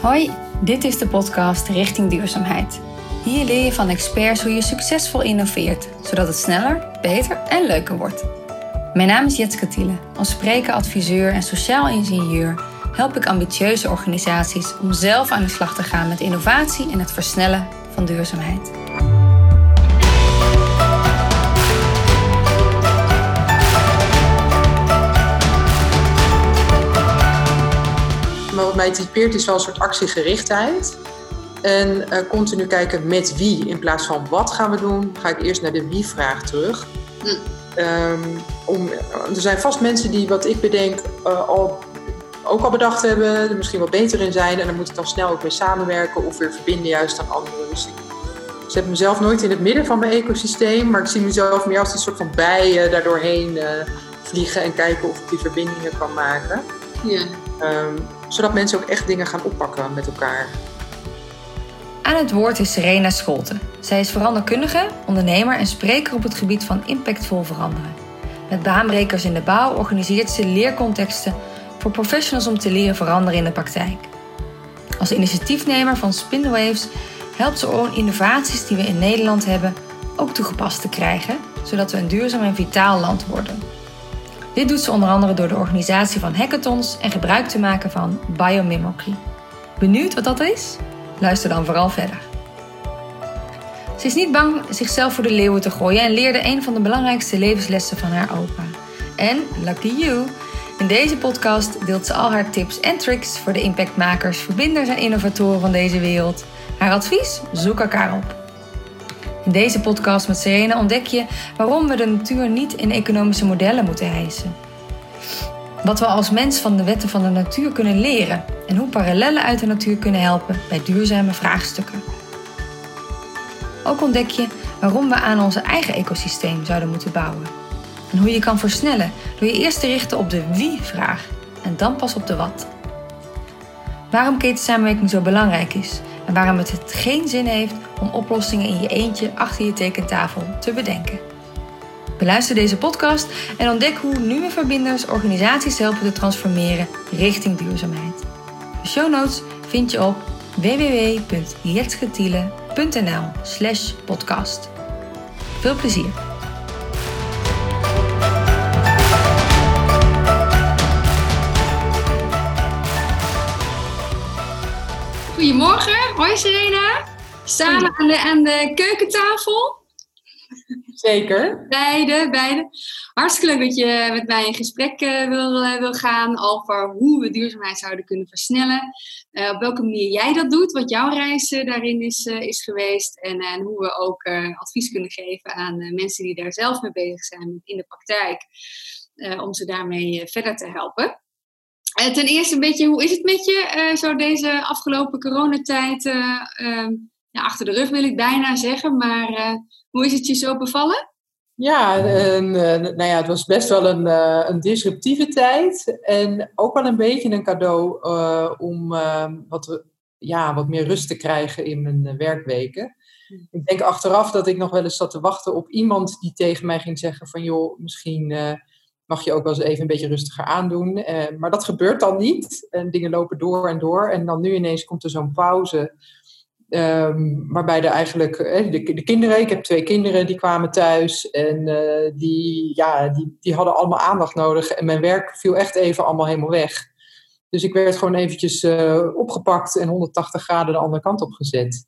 Hoi, dit is de podcast Richting Duurzaamheid. Hier leer je van experts hoe je succesvol innoveert, zodat het sneller, beter en leuker wordt. Mijn naam is Jetske Thiele. Als spreker, adviseur en sociaal ingenieur help ik ambitieuze organisaties om zelf aan de slag te gaan met innovatie en het versnellen van duurzaamheid. Wat mij typeert is wel een soort actiegerichtheid. En uh, continu kijken met wie in plaats van wat gaan we doen, ga ik eerst naar de wie-vraag terug. Hm. Um, om, er zijn vast mensen die wat ik bedenk uh, al, ook al bedacht hebben, er misschien wat beter in zijn. En dan moet ik dan snel ook mee samenwerken of weer verbinden juist aan anderen. Dus ik zet mezelf nooit in het midden van mijn ecosysteem, maar ik zie mezelf meer als een soort van bij uh, daardoorheen vliegen en kijken of ik die verbindingen kan maken. Ja. Um, zodat mensen ook echt dingen gaan oppakken met elkaar. Aan het woord is Serena Scholten. Zij is veranderkundige, ondernemer en spreker op het gebied van impactvol veranderen. Met baanbrekers in de bouw organiseert ze leercontexten voor professionals om te leren veranderen in de praktijk. Als initiatiefnemer van Spinwaves helpt ze om innovaties die we in Nederland hebben ook toegepast te krijgen, zodat we een duurzaam en vitaal land worden. Dit doet ze onder andere door de organisatie van hackathons en gebruik te maken van biomimicry. Benieuwd wat dat is? Luister dan vooral verder. Ze is niet bang zichzelf voor de leeuwen te gooien en leerde een van de belangrijkste levenslessen van haar opa. En, lucky you, in deze podcast deelt ze al haar tips en tricks voor de impactmakers, verbinders en innovatoren van deze wereld. Haar advies? Zoek elkaar op. In deze podcast met Serena ontdek je waarom we de natuur niet in economische modellen moeten hijsen. Wat we als mens van de wetten van de natuur kunnen leren en hoe parallellen uit de natuur kunnen helpen bij duurzame vraagstukken. Ook ontdek je waarom we aan onze eigen ecosysteem zouden moeten bouwen. En hoe je kan versnellen door je eerst te richten op de wie-vraag en dan pas op de wat. Waarom ketensamenwerking zo belangrijk is en waarom het geen zin heeft om oplossingen in je eentje achter je tekentafel te bedenken. Beluister deze podcast en ontdek hoe nieuwe verbinders organisaties helpen te transformeren richting duurzaamheid. De show notes vind je op www.jetgetiele.nl slash podcast. Veel plezier! Goedemorgen, hoi Serena. Samen aan de, aan de keukentafel. Zeker. Beide, beide. Hartstikke leuk dat je met mij in gesprek uh, wil, uh, wil gaan over hoe we duurzaamheid zouden kunnen versnellen. Uh, op welke manier jij dat doet, wat jouw reis daarin is, is geweest. En, en hoe we ook advies kunnen geven aan mensen die daar zelf mee bezig zijn in de praktijk. om ze daarmee verder te helpen. ten eerste een beetje, hoe is het met je zo deze afgelopen coronatijd? Ehm, ja, achter de rug wil ik bijna zeggen, maar hoe is het je zo bevallen? Ja, en, eh, nou ja, het was best wel een, uh, een disruptieve tijd. En ook wel een beetje een cadeau uh, om wat, ja, wat meer rust te krijgen in mijn werkweken. Hmm. Ik denk achteraf dat ik nog wel eens zat te wachten op iemand die tegen mij ging zeggen van joh, misschien mag je ook wel eens even een beetje rustiger aandoen. maar dat gebeurt dan niet. En dingen lopen door en door. En dan nu ineens komt er zo'n pauze Um, waarbij er eigenlijk eh, de, de, kinderen, ik heb twee kinderen die kwamen thuis en uh, die, ja, die, die hadden allemaal aandacht nodig. En mijn werk viel echt even allemaal helemaal weg. Dus ik werd gewoon eventjes uh, opgepakt en 180 graden de andere kant op gezet.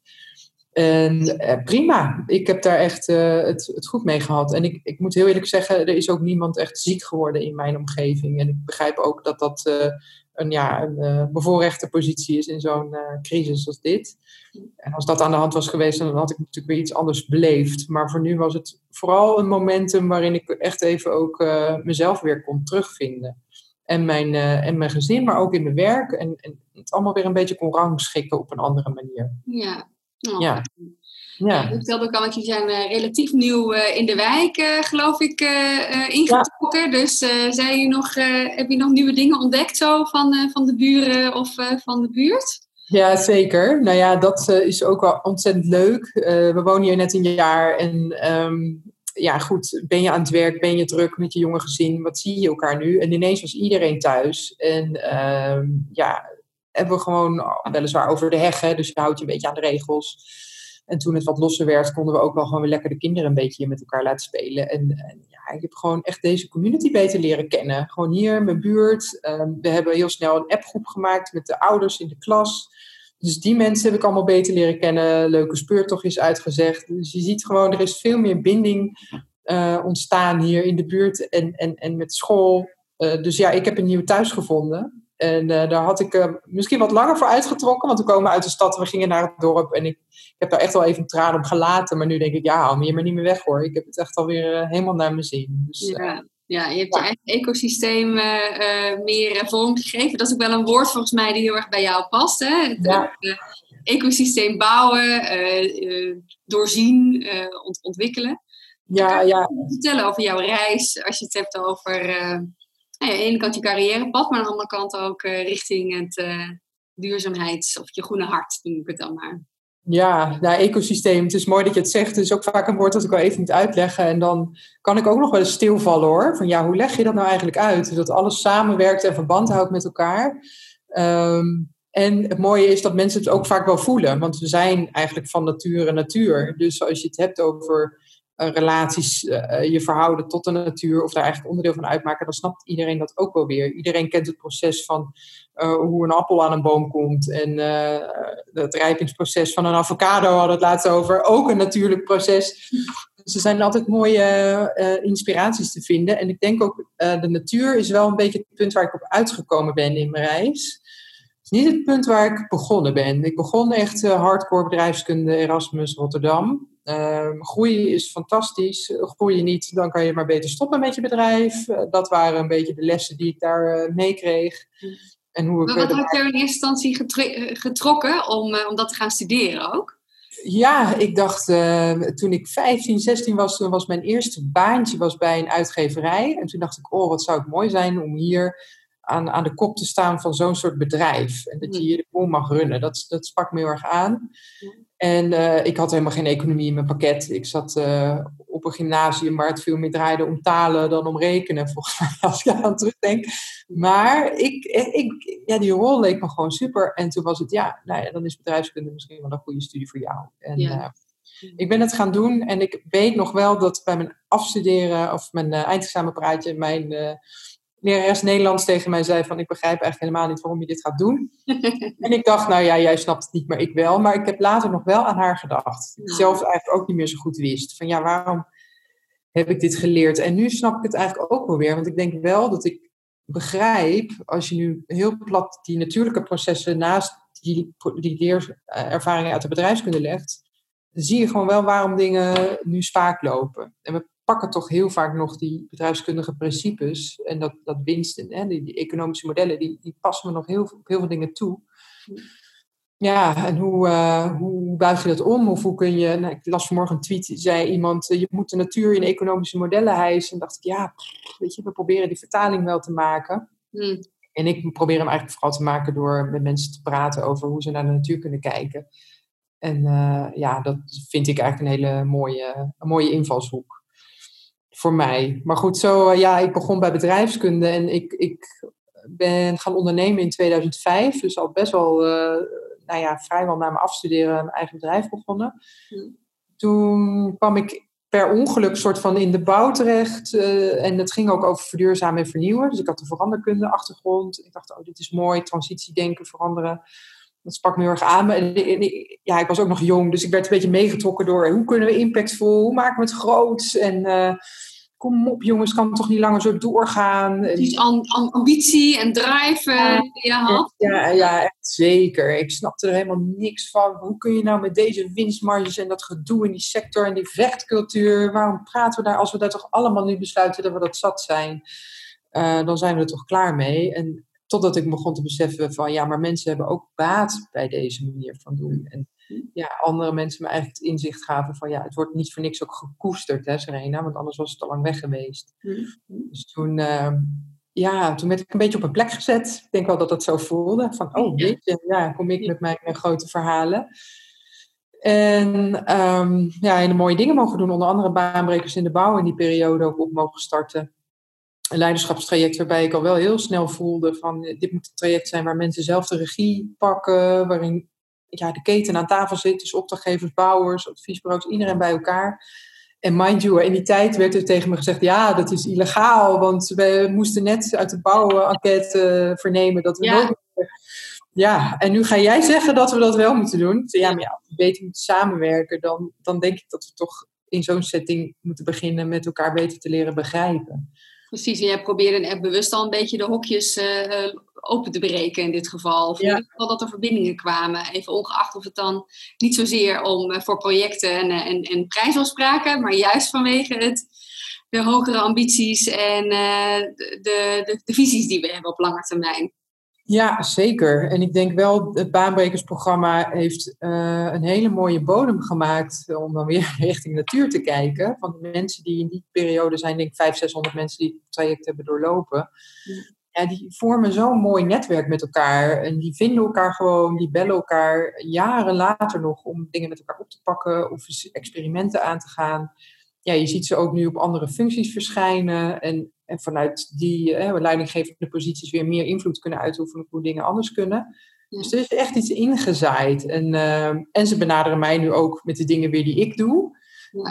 En prima, ik heb daar echt het, het goed mee gehad. En ik, ik moet heel eerlijk zeggen, er is ook niemand echt ziek geworden in mijn omgeving. En ik begrijp ook dat dat een, ja, een bevoorrechte positie is in zo'n crisis als dit. En als dat aan de hand was geweest, dan had ik natuurlijk weer iets anders beleefd. Maar voor nu was het vooral een momentum waarin ik echt even ook uh, mezelf weer kon terugvinden. En mijn, en mijn gezin, maar ook in mijn werk. En, en, het allemaal weer een beetje kon rangschikken op een andere manier. Ja. Oh. ja. Ja. Dat jullie zijn uh, relatief nieuw uh, in de wijk, uh, geloof ik, ingetrokken. Ja. Dus zijn je nog, heb je nog nieuwe dingen ontdekt zo van, van de buren of van de buurt? Ja, zeker. Nou ja, dat is ook wel ontzettend leuk. We wonen hier net een jaar en um, ja, goed, ben je aan het werk, ben je druk met je jonge gezin, wat zie je elkaar nu? En ineens was iedereen thuis. En um, ja, hebben we gewoon, weliswaar over de heggen, dus je houdt je een beetje aan de regels. En toen het wat losser werd, konden we ook wel gewoon weer lekker de kinderen een beetje met elkaar laten spelen. En, en ja, ik heb gewoon echt deze community beter leren kennen. Gewoon hier in mijn buurt. Ehm, we hebben heel snel een appgroep gemaakt met de ouders in de klas. Dus die mensen heb ik allemaal beter leren kennen. Leuke speurtocht is uitgezegd. Dus je ziet gewoon, er is veel meer binding uh, ontstaan hier in de buurt en, en, en met school. Uh, dus ja, ik heb een nieuw thuis gevonden. En uh, daar had ik misschien wat langer voor uitgetrokken, want we komen uit de stad, we gingen naar het dorp. En ik, ik heb daar echt wel even een traan op gelaten. Maar nu denk ik, ja, hou me hier maar niet meer weg hoor. Ik heb het echt alweer helemaal naar mijn zin. Dus, ja. Ja, je hebt je eigen ecosysteem meer vorm gegeven. Dat is ook wel een woord volgens mij die heel erg bij jou past. Hè? Het, ja. ecosysteem bouwen, doorzien, ont ontwikkelen. Ja, ja. Vertellen over jouw reis, als je het hebt over uh, nou ja, aan de ene kant je carrièrepad, maar aan de andere kant ook uh, richting het uh, duurzaamheids- of je groene hart, noem ik het dan maar. Ja, nou, ecosysteem. Het is mooi dat je het zegt. Het is ook vaak een woord dat ik wel even moet uitleggen. En dan kan ik ook nog wel eens stilvallen hoor. Van ja, hoe leg je dat nou eigenlijk uit? Dat alles samenwerkt en verband houdt met elkaar. Um, en het mooie is dat mensen het ook vaak wel voelen. Want we zijn eigenlijk van nature natuur. Dus als je het hebt over eh, relaties uh, je verhouden tot de natuur of daar eigenlijk onderdeel van uitmaken, dan snapt iedereen dat ook wel weer. Iedereen kent het proces van hoe een appel aan een boom komt en het rijpingsproces van een avocado hadden het laatst over. Ook een natuurlijk proces. Dus er zijn altijd mooie inspiraties te vinden. En ik denk ook, de natuur is wel een beetje het punt waar ik op uitgekomen ben in mijn reis. Het is niet het punt waar ik begonnen ben. Ik begon echt hardcore bedrijfskunde Erasmus Rotterdam. Uh, groeien is fantastisch. Groei je niet, dan kan je maar beter stoppen met je bedrijf. Uh, dat waren een beetje de lessen die ik daar uh, meekreeg. En hoe ik, wat had je in eerste instantie getrokken om, om dat te gaan studeren ook? Ja, ik dacht toen ik 15, 16 was, toen was mijn eerste baantje was bij een uitgeverij. En toen dacht ik, oh, wat zou het mooi zijn om hier aan, aan de kop te staan van zo'n soort bedrijf. En dat je hier de boel mag runnen. Dat, dat sprak me heel erg aan. En uh, ik had helemaal geen economie in mijn pakket. Ik zat uh, op een gymnasium waar het veel meer draaide om talen dan om rekenen, volgens mij, als ik aan terugdenk. Maar ik, ik, ja, die rol leek me gewoon super. En toen was het, ja, nou ja, dan is bedrijfskunde misschien wel een goede studie voor jou. En, ja. uh, ik ben het gaan doen en ik weet nog wel dat bij mijn afstuderen of mijn eindexamenpraatje mijn lerares Nederlands tegen mij zei van ik begrijp eigenlijk helemaal niet waarom je dit gaat doen. en ik dacht, nou ja, jij snapt het niet, maar ik wel. Maar ik heb later nog wel aan haar gedacht. Ik zelf eigenlijk ook niet meer zo goed wist. Van ja, waarom heb ik dit geleerd? En nu snap ik het eigenlijk ook wel weer. Want ik denk wel dat ik begrijp, als je nu heel plat die natuurlijke processen naast die, die leerervaringen uit de bedrijfskunde legt, zie je gewoon wel waarom dingen nu spaak lopen. En we pakken toch heel vaak nog die bedrijfskundige principes en dat, dat winsten, hè, die, die economische modellen, die, die passen we nog heel, op heel veel dingen toe. Ja, en hoe, uh, hoe buig je dat om? Of hoe kun je, nou, ik las vanmorgen een tweet, zei iemand, uh, je moet de natuur in economische modellen hijsen. En dacht ik, ja, weet je, we proberen die vertaling wel te maken. Hmm. En ik probeer hem eigenlijk vooral te maken door met mensen te praten over hoe ze naar de natuur kunnen kijken. En uh, ja, dat vind ik eigenlijk een hele mooie, een mooie invalshoek voor mij. Maar goed, zo, eh, ja, ik begon bij bedrijfskunde en ik, ik ben gaan ondernemen in 2005. Dus al best wel, uh, nou ja, vrijwel na mijn afstuderen een eigen bedrijf begonnen. Hmm. Toen kwam ik per ongeluk soort van in de bouw terecht. Uh, en het ging ook over verduurzamen en vernieuwen. Dus ik had een veranderkunde achtergrond. Ik dacht, oh, dit is mooi, transitiedenken, veranderen. Dat sprak me heel erg aan. En, ja, ik was ook nog jong, dus ik werd een beetje meegetrokken door hoe kunnen we impactvol, hoe maken we het groot? En uh, kom op jongens, kan toch niet langer zo doorgaan. Dus ambitie en drive uh, die je had. Ja, ja, echt zeker. Ik snapte er helemaal niks van. Hoe kun je nou met deze winstmarges en dat gedoe in die sector en die vechtcultuur, waarom praten we daar als we daar toch allemaal nu besluiten dat we dat zat zijn? Uh, dan zijn we er toch klaar mee. En Totdat ik begon te beseffen van ja, maar mensen hebben ook baat bij deze manier van doen. En ja, andere mensen me eigenlijk het inzicht gaven van ja, het wordt niet voor niks ook gekoesterd, hè, Serena, want anders was het al lang weg geweest. Dus toen, uh, ja, toen werd ik een beetje op een plek gezet. Ik denk wel dat dat zo voelde. Van oh, weet je, ja, kom ik met mijn, mijn grote verhalen. En um, ja, hele mooie dingen mogen doen. Onder andere baanbrekers in de bouw in die periode ook op mogen starten. een leiderschapstraject waarbij ik al wel heel snel voelde van dit moet een traject zijn waar mensen zelf de regie pakken, waarin ja, de keten aan tafel zit, dus opdrachtgevers, bouwers, adviesbureaus, iedereen bij elkaar. En mind you, in die tijd werd er tegen me gezegd, ja, dat is illegaal, want we moesten net uit de bouwenquête vernemen dat we ja. Ja, en nu ga jij zeggen dat we dat wel moeten doen. Ja, maar ja, als we beter moeten samenwerken, dan, dan denk ik dat we toch in zo'n setting moeten beginnen met elkaar beter te leren begrijpen. Precies, en jij probeerde echt bewust al een beetje de hokjes uh, open te breken in dit geval. Of in ieder geval dat er verbindingen kwamen. Even ongeacht of het dan niet zozeer om eh, voor projecten en, eh, en, en prijsafspraken, maar juist vanwege het, de hogere ambities en de, de, de visies die we hebben op lange termijn. Ja, zeker. En ik denk wel, het baanbrekersprogramma heeft uh, een hele mooie bodem gemaakt om dan weer richting natuur te kijken. Van de mensen die in die periode zijn, denk ik 500, 600 mensen die het traject hebben doorlopen. Ja, die vormen zo'n mooi netwerk met elkaar. En die vinden elkaar gewoon, die bellen elkaar jaren later nog om dingen met elkaar op te pakken of experimenten aan te gaan. Ja, je ziet ze ook nu op andere functies verschijnen. En en vanuit die eh, leidinggevende posities weer meer invloed kunnen uitoefenen op hoe dingen anders kunnen. Dus er is echt iets ingezaaid. En, uh, en ze benaderen mij nu ook met de dingen weer die ik doe.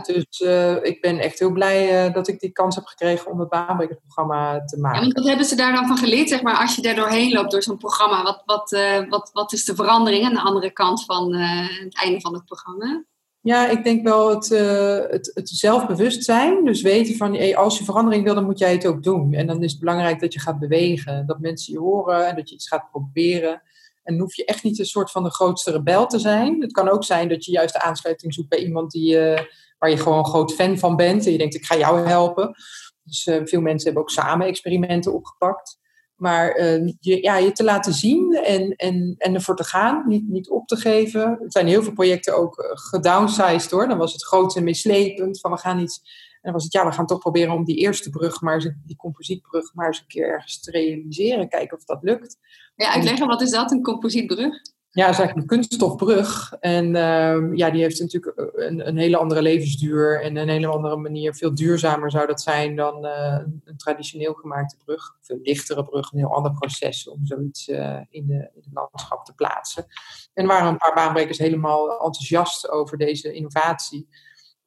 Dus uh, ik ben echt heel blij uh, dat ik die kans heb gekregen om het baanbrekersprogramma te maken. Ja, wat hebben ze daar dan van geleerd, zeg maar, als je daar doorheen loopt door zo'n programma? Wat, wat, wat, wat is de verandering aan de andere kant van het einde van het programma? Ja, ik denk wel het, uh, het, zelfbewustzijn. Dus weten van hey, als je verandering wil, dan moet jij het ook doen. En dan is het belangrijk dat je gaat bewegen. Dat mensen je horen en dat je iets gaat proberen. En dan hoef je echt niet een soort van de grootste rebel te zijn. Het kan ook zijn dat je juist de aansluiting zoekt bij iemand die, uh, waar je gewoon een groot fan van bent. En je denkt, ik ga jou helpen. Dus uh, veel mensen hebben ook samen experimenten opgepakt. Maar uh, je, ja, je te laten zien en, en, en ervoor te gaan, niet, niet op te geven. Er zijn heel veel projecten ook uh, gedownsized hoor. Dan was het groot en mislepend van we gaan iets. En dan was het ja, we gaan toch proberen om die eerste brug, maar eens, die composietbrug, maar eens een keer ergens te realiseren. Kijken of dat lukt. Ja, uitleggen, wat is dat, een composietbrug? Ja, dat is eigenlijk een kunststofbrug. En uh, ja, die heeft natuurlijk een, een, hele andere levensduur en een hele andere manier. Veel duurzamer zou dat zijn dan uh, een traditioneel gemaakte brug. Veel lichtere brug, een heel ander proces om zoiets uh, in, de, in het landschap te plaatsen. En waren een paar baanbrekers helemaal enthousiast over deze innovatie.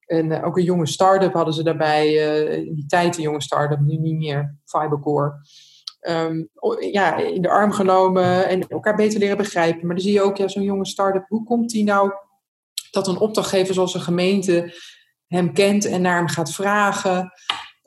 En ook een jonge start-up hadden ze daarbij, in die tijd een jonge start-up, nu niet meer, Fibercore um, ja, in de arm genomen en elkaar beter leren begrijpen. Maar dan zie je ook, ja, zo'n jonge start-up, hoe komt die nou dat een opdrachtgever zoals een gemeente hem kent en naar hem gaat vragen?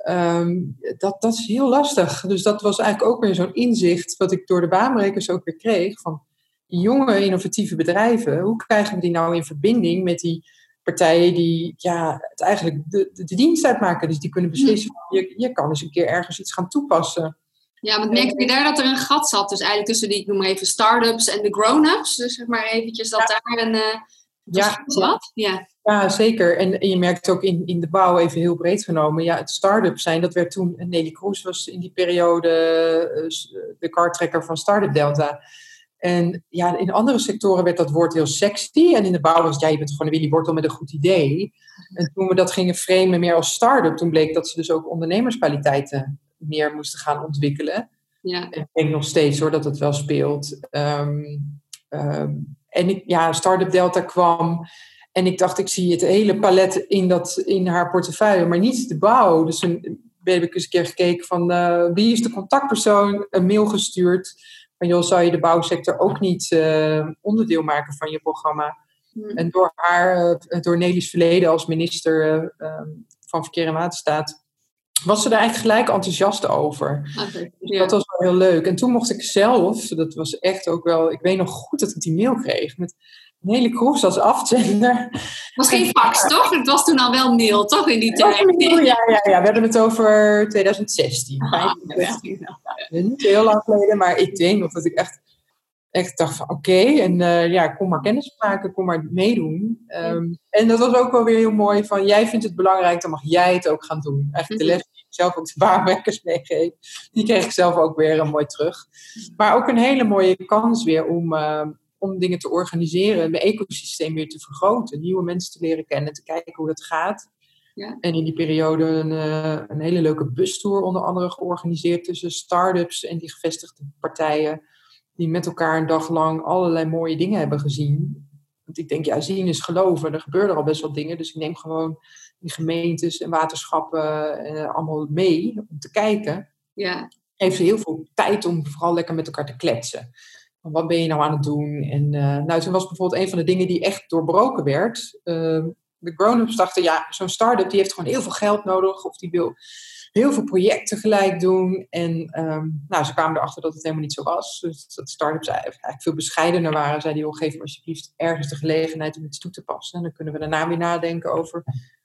Um, dat, dat is heel lastig. Dus dat was eigenlijk ook weer zo'n inzicht wat ik door de baanbrekers ook weer kreeg. Van jonge innovatieve bedrijven, hoe krijgen we die nou in verbinding met die partijen die ja, het eigenlijk de, de, de dienst uitmaken. Dus die kunnen beslissen, je, je kan eens een keer ergens iets gaan toepassen. Ja, want merkte je daar dat er een gat zat? Dus eigenlijk tussen die, ik noem maar even, start-ups en de grown-ups. Dus zeg maar eventjes dat daar een uh, ja. zat. Ja. ja, zeker. En, je merkt ook in, in de bouw, even heel breed genomen, ja, het start-up zijn, dat werd toen, Nelly Kroes was in die periode uh, de kartrekker van Startup Delta. En ja, in andere sectoren werd dat woord heel sexy. En in de bouw was het, ja, je bent gewoon een Willy Wortel met een goed idee. En toen we dat gingen framen meer als start-up, toen bleek dat ze dus ook ondernemerskwaliteiten meer moesten gaan ontwikkelen. Ja. En ik denk nog steeds hoor dat het wel speelt. Um, um, en ik, ja, Startup Delta kwam. En ik dacht, ik zie het hele palet in, dat, in haar portefeuille, maar niet de bouw. Dus toen heb ik eens een keer gekeken van uh, wie is de contactpersoon, een mail gestuurd. Van joh, zou je de bouwsector ook niet uh, onderdeel maken van je programma? Hmm. En door haar, uh, door Nelly's verleden als minister um, van Verkeer en Waterstaat, was ze daar eigenlijk gelijk enthousiast over. Okay, dus Dat was wel heel leuk. En toen mocht ik zelf, dat was echt ook wel, ik weet nog goed dat ik die mail kreeg met een hele kroes als afzender. Het was geen fax, toch? Het was toen al wel mail, toch, in die tijd? ja, ja, ja, we hadden het over 2016. Ah, ja. Niet heel lang geleden, maar ik denk nog dat ik echt echt dacht van oké, en uh, ja, kom maar kennis maken, kom maar meedoen. Um, en dat was ook wel weer heel mooi van jij vindt het belangrijk, dan mag jij het ook gaan doen. Eigenlijk de mhm. les die ik zelf ook de baarwerkers meegeef, die kreeg ik zelf ook weer een mooi terug. Maar ook een hele mooie kans weer om, uh, om dingen te organiseren, mijn ecosysteem weer te vergroten, nieuwe mensen te leren kennen, te kijken hoe dat gaat. Ja. En in die periode een, een hele leuke bustour onder andere georganiseerd tussen start-ups en die gevestigde partijen. Die met elkaar een dag lang allerlei mooie dingen hebben gezien. Want ik denk, ja, zien is geloven. Er gebeuren al best wel dingen. Dus ik neem gewoon die gemeentes en waterschappen uh, allemaal mee om te kijken. Ja. Heeft ze heel veel tijd om vooral lekker met elkaar te kletsen. Wat ben je nou aan het doen? En uh, nou, toen was bijvoorbeeld een van de dingen die echt doorbroken werd. Uh, de grown-ups dachten, ja, zo'n start-up die heeft gewoon heel veel geld nodig. Of die wil heel veel projecten gelijk doen. En um, nou, ze kwamen erachter dat het helemaal niet zo was. Dus dat start-ups eigenlijk veel bescheidener waren. Zeiden, joh, geef me alsjeblieft ergens de gelegenheid om iets toe te passen. En dan kunnen we daarna weer nadenken over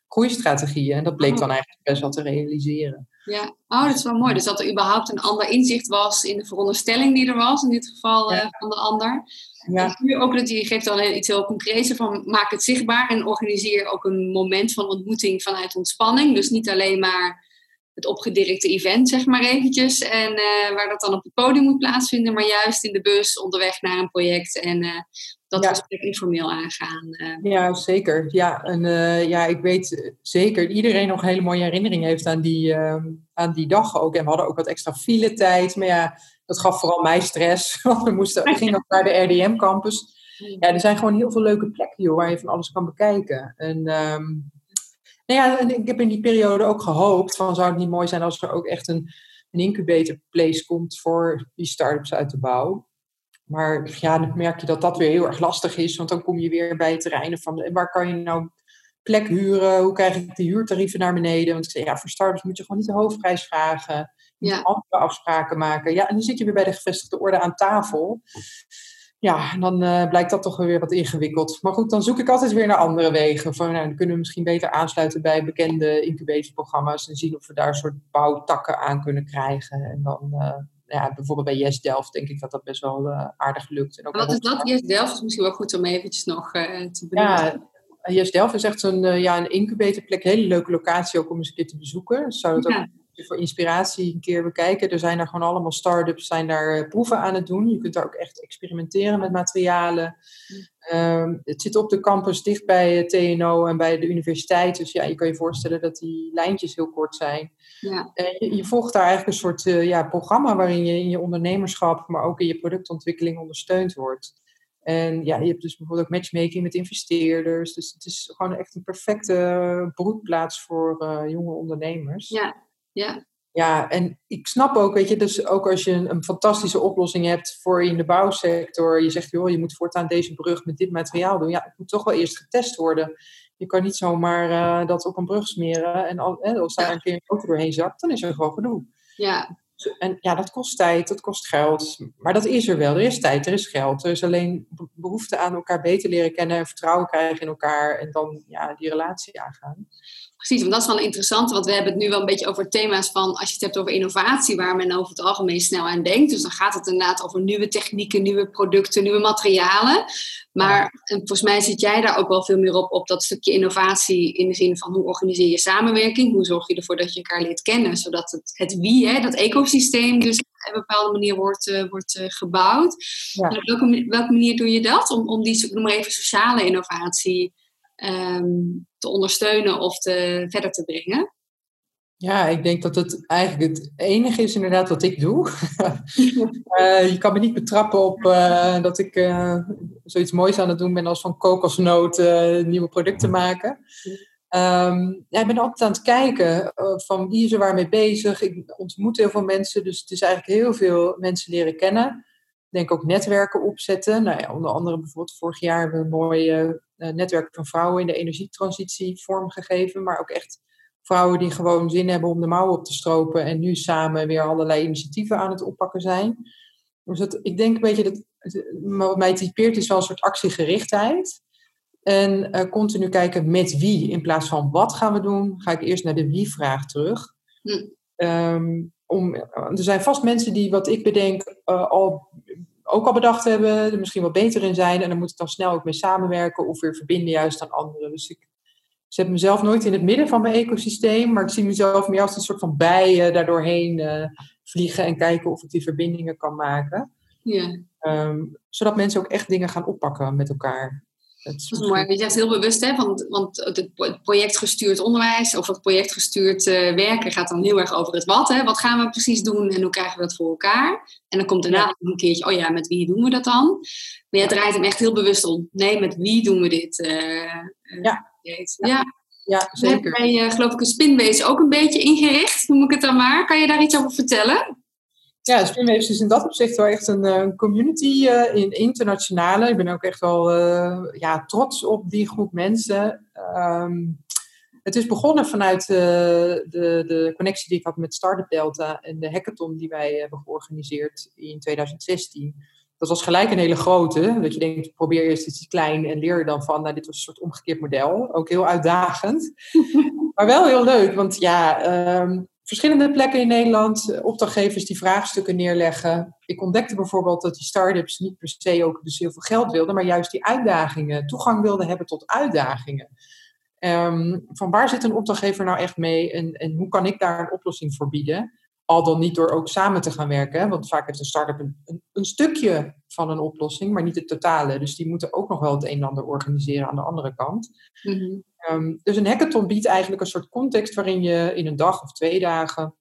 groeistrategieën. En dat bleek dan eigenlijk best wel te realiseren. Ja, oh, dat is wel mooi. Dus dat er überhaupt een ander inzicht was in de veronderstelling die er was, in dit geval uh, van de ander. Ja. En ook dat je geeft dan iets heel concreets van maak het zichtbaar en organiseer ook een moment van ontmoeting vanuit ontspanning. Dus niet alleen maar het opgedirkte event, zeg maar eventjes. En uh, waar dat dan op het podium moet plaatsvinden, maar juist in de bus onderweg naar een project en uh, dat ja. gesprek informeel aangaan. Uh. Ja, zeker. Ja, en ja, ik weet zeker dat iedereen nog een hele mooie herinnering heeft aan die, ehm, aan die dag ook. En we hadden ook wat extra file tijd, maar ja, dat gaf vooral mij stress. Want we, moesten, we gingen ook naar de RDM-campus. Ja, er zijn gewoon heel veel leuke plekken joh, waar je van alles kan bekijken. En um, nou ja, en ik heb in die periode ook gehoopt van zou het niet mooi zijn als er ook echt een, een incubator place komt voor die start-ups uit de bouw. Maar ja, dan merk je dat dat weer heel erg lastig is, want dan kom je weer bij het terreinen van waar kan je nou plek huren, hoe krijg ik de huurtarieven naar beneden? Want ik zei, ja, voor startups moet je gewoon niet de hoofdprijs vragen, ja. andere afspraken maken. Ja, en dan zit je weer bij de gevestigde orde aan tafel ja, dan uh, blijkt dat toch weer wat ingewikkeld. Maar goed, dan zoek ik altijd weer naar andere wegen. Van, nou, dan kunnen we misschien beter aansluiten bij bekende incubatorprogramma's en zien of we daar een soort bouwtakken aan kunnen krijgen. En dan, uh, ja, bijvoorbeeld bij Yes Delft denk ik dat dat best wel uh, aardig lukt. En ook wat is dat? Yes Delft is misschien wel goed om eventjes nog te benoemen. Ja, Yes Delft is echt een, ja, een incubatorplek, hele leuke locatie ook om eens een keer te bezoeken. Zou het ook voor inspiratie een keer bekijken. Er zijn er gewoon allemaal start-ups, zijn daar eh, proeven aan het doen. Je kunt daar ook echt experimenteren met materialen. Um, het zit op de campus dicht bij TNO en bij de universiteit. Dus ja, je kan je voorstellen dat die lijntjes heel kort zijn. Ja. En je, je volgt daar eigenlijk een soort uh, ja, programma waarin je in je ondernemerschap, maar ook in je productontwikkeling ondersteund wordt. En ja, je hebt dus bijvoorbeeld ook matchmaking met investeerders. Dus het is gewoon echt een perfecte broedplaats voor uh, jonge ondernemers. Ja, ja. Ja, en ik snap ook, weet je, dus ook als je een, een, fantastische oplossing hebt voor in de bouwsector, je zegt, joh, je moet voortaan deze brug met dit materiaal doen. Ja, het moet toch wel eerst getest worden. Je kan niet zomaar uh, dat op een brug smeren en al, hè, als daar een keer een auto doorheen zakt, dan is er gewoon genoeg. Ja. En ja, dat kost tijd, dat kost geld. Maar dat is er wel. Er is tijd, er is geld. Er is alleen behoefte aan elkaar beter leren kennen en vertrouwen krijgen in elkaar en dan ja, die relatie aangaan. Precies, want dat is wel interessant, want we hebben het nu wel een beetje over thema's van, als je het hebt over innovatie, waar men over het algemeen snel aan denkt. Dus dan gaat het inderdaad over nieuwe technieken, nieuwe producten, nieuwe materialen. Maar en volgens mij zit jij daar ook wel veel meer op, op dat stukje innovatie in de zin van hoe organiseer je samenwerking, hoe zorg je ervoor dat je elkaar leert kennen, zodat het, het wie, hè, dat ecosysteem dus op een bepaalde manier wordt, uh, wordt uh, gebouwd. Ja. op welke, welke manier doe je dat om, om die, noem maar even, sociale innovatie um, te ondersteunen of te, verder te brengen? Ja, ik denk dat het eigenlijk het enige is inderdaad wat ik doe. uh, je kan me niet betrappen op uh, dat ik uh, zoiets moois aan het doen ben als van kokosnoot nieuwe producten maken. Um, ja, ik ben altijd aan het kijken van wie is er waar mee bezig. Ik ontmoet heel veel mensen, dus het is eigenlijk heel veel mensen leren kennen. Denk ook netwerken opzetten. Nou ja, onder andere bijvoorbeeld vorig jaar hebben we een mooi netwerk van vrouwen in de energietransitie vormgegeven. Maar ook echt vrouwen die gewoon zin hebben om de mouwen op te stropen en nu samen weer allerlei initiatieven aan het oppakken zijn. Dus dat, ik denk een beetje dat wat mij typeert is wel een soort actiegerichtheid. En uh, continu kijken met wie in plaats van wat gaan we doen, ga ik eerst naar de wie-vraag terug. Hm. Um, om, er zijn vast mensen die wat ik bedenk uh, al, ook al bedacht hebben, er misschien wat beter in zijn. En dan moet ik dan snel ook mee samenwerken of weer verbinden juist aan anderen. Dus ik zet mezelf nooit in het midden van mijn ecosysteem, maar ik zie mezelf meer als een soort van bijen daardoorheen uh, vliegen en kijken of ik die verbindingen kan maken. Ja. Um, zodat mensen ook echt dingen gaan oppakken met elkaar. Dat is mooi. Je zegt heel bewust, hè, want, want het projectgestuurd onderwijs of het projectgestuurd uh, werken gaat dan heel erg over het wat. Hè. Wat gaan we precies doen en hoe krijgen we dat voor elkaar? En dan komt daarna ja. een keertje, oh ja, met wie doen we dat dan? Maar jij draait hem echt heel bewust om. Nee, met wie doen we dit? Uh, ja. ja. Ja, zeker. Heb jij, geloof ik, een spinbase ook een beetje ingericht, noem ik het dan maar. Kan je daar iets over vertellen? Ja, Spinwaves is in dat opzicht wel echt een, een community uh, in internationale. Ik ben ook echt wel uh, ja, trots op die groep mensen. Um, het is begonnen vanuit uh, de, de connectie die ik had met Startup Delta en de hackathon die wij hebben georganiseerd in 2016. Dat was gelijk een hele grote. Dat je denkt, probeer eerst iets klein en leer dan van. Nou, dit was een soort omgekeerd model. Ook heel uitdagend. maar wel heel leuk, want ja, um, verschillende plekken in Nederland eh, opdrachtgevers die vraagstukken neerleggen. Ik ontdekte bijvoorbeeld dat die start-ups niet per se ook dus heel veel geld wilden, maar juist die uitdagingen, toegang wilden hebben tot uitdagingen. Um, van waar zit een opdrachtgever nou echt mee en, en hoe kan ik daar een oplossing voor bieden? Al dan niet door ook samen te gaan werken, want vaak heeft een start-up een, een, een, stukje van een oplossing, maar niet het totale. Dus die moeten ook nog wel het een en ander organiseren aan de andere kant. Mm Um, dus een hackathon biedt eigenlijk een soort context waarin je in een dag of twee dagen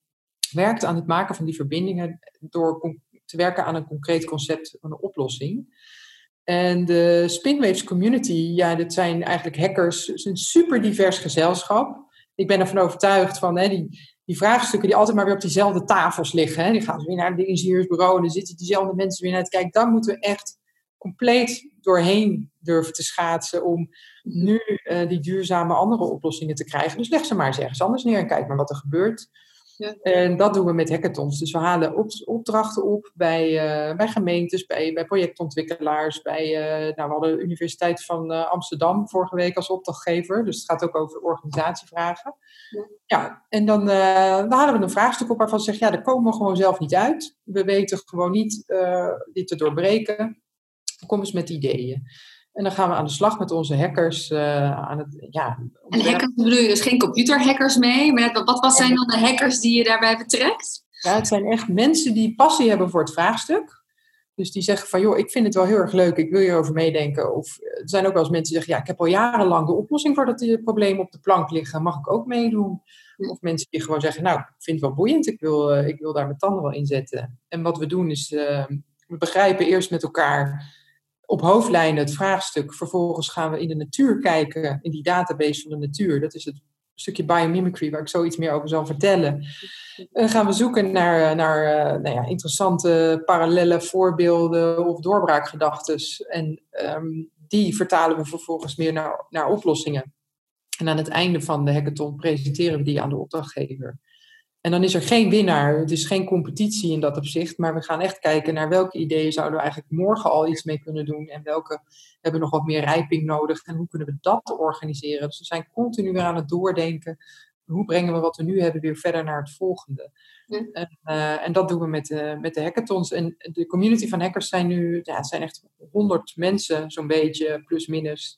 werkt aan het maken van die verbindingen door te werken aan een concreet concept een oplossing. En de Spinwaves community, ja, dat zijn eigenlijk hackers, het is een super divers gezelschap. Ik ben ervan overtuigd van hè, die, die vraagstukken die altijd maar weer op diezelfde tafels liggen. Hè, die gaan weer naar de ingenieursbureau en dan zitten diezelfde mensen weer naar te kijken. Daar moeten we echt compleet doorheen durven te schaatsen om nu uh, die duurzame andere oplossingen te krijgen. Dus leg ze maar eens ergens anders neer en kijk maar wat er gebeurt. Ja. En dat doen we met hackathons. Dus we halen op, opdrachten op bij, uh, bij gemeentes, bij, bij projectontwikkelaars, bij uh, nou, we hadden de Universiteit van Amsterdam vorige week als opdrachtgever. Dus het gaat ook over organisatievragen. Ja, ja en dan, dan halen we een vraagstuk op waarvan ze zeggen, ja, daar komen we gewoon zelf niet uit. We weten gewoon niet dit te doorbreken. Kom eens met ideeën. En dan gaan we aan de slag met onze hackers. Uh, aan het, ja, en hackers bedoel je dus geen computerhackers mee? Maar wat, wat zijn dan de hackers die je daarbij betrekt? Ja, het zijn echt mensen die passie hebben voor het vraagstuk. Dus die zeggen van, joh, ik vind het wel heel erg leuk, ik wil hierover meedenken. Of er zijn ook wel eens mensen die zeggen, ja, ik heb al jarenlang de oplossing voor dat probleem op de plank liggen, mag ik ook meedoen? Of mensen die gewoon zeggen, nou, ik vind het wel boeiend, ik wil, uh, ik wil daar mijn tanden wel in zetten. En wat we doen is, uh, we begrijpen eerst met elkaar op hoofdlijnen het vraagstuk. Vervolgens gaan we in de natuur kijken, in die database van de natuur. Dat is het stukje biomimicry waar ik zoiets meer over zal vertellen. Dan gaan we zoeken naar, naar eh, nou ja, interessante parallele voorbeelden of doorbraakgedachten. En um, die vertalen we vervolgens meer naar, naar oplossingen. En aan het einde van de hackathon presenteren we die aan de opdrachtgever. En dan is er geen winnaar. Het is geen competitie in dat opzicht. Maar we gaan echt kijken naar welke ideeën zouden we eigenlijk morgen al iets mee kunnen doen. En welke hebben nog wat meer rijping nodig. En hoe kunnen we dat organiseren. Dus we zijn continu weer aan het doordenken. Hoe brengen we wat we nu hebben weer verder naar het volgende. En, uh, en, dat doen we met de, met de hackathons. En de community van hackers zijn nu, ja, het zijn echt honderd mensen, zo'n beetje, plus minus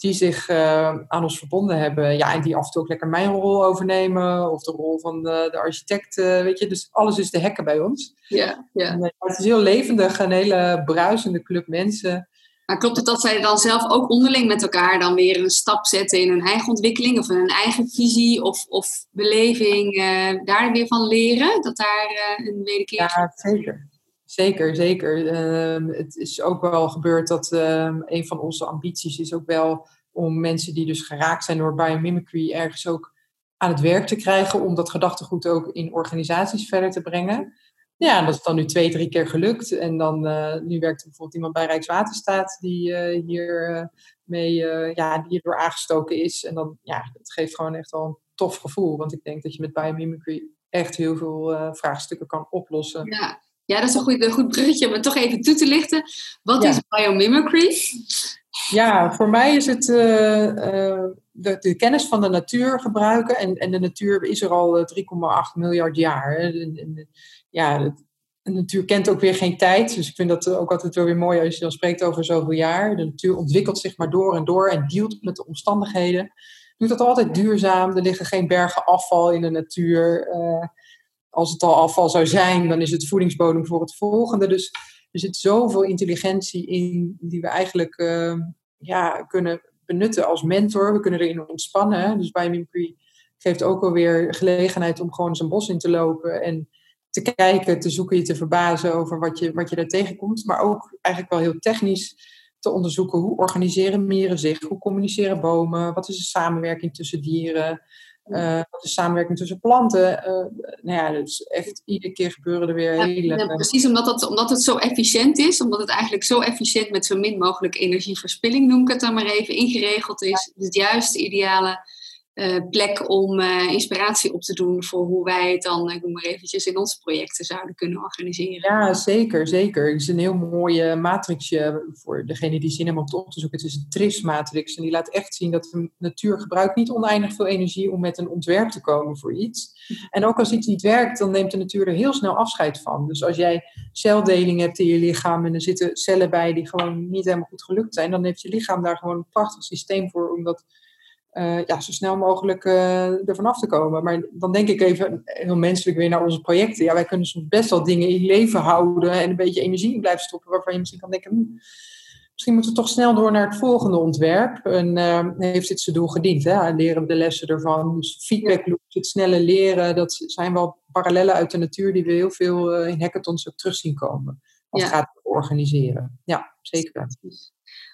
die zich uh, aan ons verbonden hebben. Ja, en die af en toe ook lekker mijn rol overnemen. Of de rol van de, de architect, uh, weet je. Dus alles is te hacken bij ons. Ja, ja. En, uh, het is heel levendig, een hele bruisende club mensen. Maar klopt het dat zij dan zelf ook onderling met elkaar dan weer een stap zetten in hun eigen ontwikkeling of in hun eigen visie of, of beleving, daar weer van leren? Dat daar een wederkeer. Ja, zeker. Zeker, zeker. Ehm, het is ook wel gebeurd dat ehm, een van onze ambities is ook wel om mensen die dus geraakt zijn door biomimicry ergens ook aan het werk te krijgen om dat gedachtegoed ook in organisaties verder te brengen. Ja, dat is dan nu twee, drie keer gelukt. En dan, uh, nu werkt er bijvoorbeeld iemand bij Rijkswaterstaat die uh, hier uh, mee, ja, hierdoor aangestoken is. En dan, ja, dat geeft gewoon echt wel een tof gevoel. Want ik denk dat je met biomimicry echt heel veel vraagstukken kan oplossen. Ja. Ja, dat is een goed, een goed bruggetje om het toch even toe te lichten. Wat is biomimicry? Ja, voor mij is het uh, uh, de, de, kennis van de natuur gebruiken. En, en de natuur is er al 3,8 eh, miljard jaar. En, en, ja, de natuur kent ook weer geen tijd. Dus ik vind dat ook altijd wel weer mooi als je dan spreekt over zoveel jaar. De natuur ontwikkelt zich maar door en door en dealt met de omstandigheden. Doet dat altijd duurzaam. Er liggen geen bergen afval in de natuur. Uh, als het al afval zou zijn, dan is het voedingsbodem voor het volgende. Dus er zit zoveel intelligentie in die we eigenlijk uh, ja, kunnen benutten als mentor. We kunnen erin ontspannen. Dus bij Mimicry geeft ook alweer gelegenheid om gewoon zijn bos in te lopen en te kijken, te zoeken, je te verbazen over wat je, wat je daar tegenkomt. Maar ook eigenlijk wel heel technisch te onderzoeken hoe organiseren mieren zich, hoe communiceren bomen, wat is de samenwerking tussen dieren, uh, is de samenwerking tussen planten. Uh, nou ja, dus echt iedere keer gebeuren er weer hele... Ja, precies, omdat het, omdat het zo efficiënt is, omdat het eigenlijk zo efficiënt met zo min mogelijk energieverspilling, noem ik het dan maar even, ingeregeld is. Het juist de ideale uh, plek om uh, inspiratie op te doen voor hoe wij het dan, ik noem maar eventjes, in onze projecten zouden kunnen organiseren. Ja, zeker, zeker. Het is een heel mooie matrixje voor degene die zin hebben om het op te zoeken. Het is een TRIS-matrix en die laat echt zien dat de natuur gebruikt niet oneindig veel energie om met een ontwerp te komen voor iets. En ook als iets niet werkt, dan neemt de natuur er heel snel afscheid van. Dus als jij celdeling hebt in je lichaam en er zitten cellen bij die gewoon niet helemaal goed gelukt zijn, dan heeft je lichaam daar gewoon een prachtig systeem voor om dat uh, ja, zo snel mogelijk uh, ervan af te komen. Maar dan denk ik even heel menselijk weer naar onze projecten. Ja, wij kunnen soms best wel dingen in leven houden en een beetje energie in blijven stoppen, waarvan je misschien kan denken, hm, misschien moeten we toch snel door naar het volgende ontwerp. En uh, heeft dit zijn doel gediend? Hè? Leren we de lessen ervan? Dus feedback loops, het snelle leren, dat zijn wel parallellen uit de natuur die we heel veel in hackathons ook terug zien komen. Als het gaat organiseren. Ja, zeker.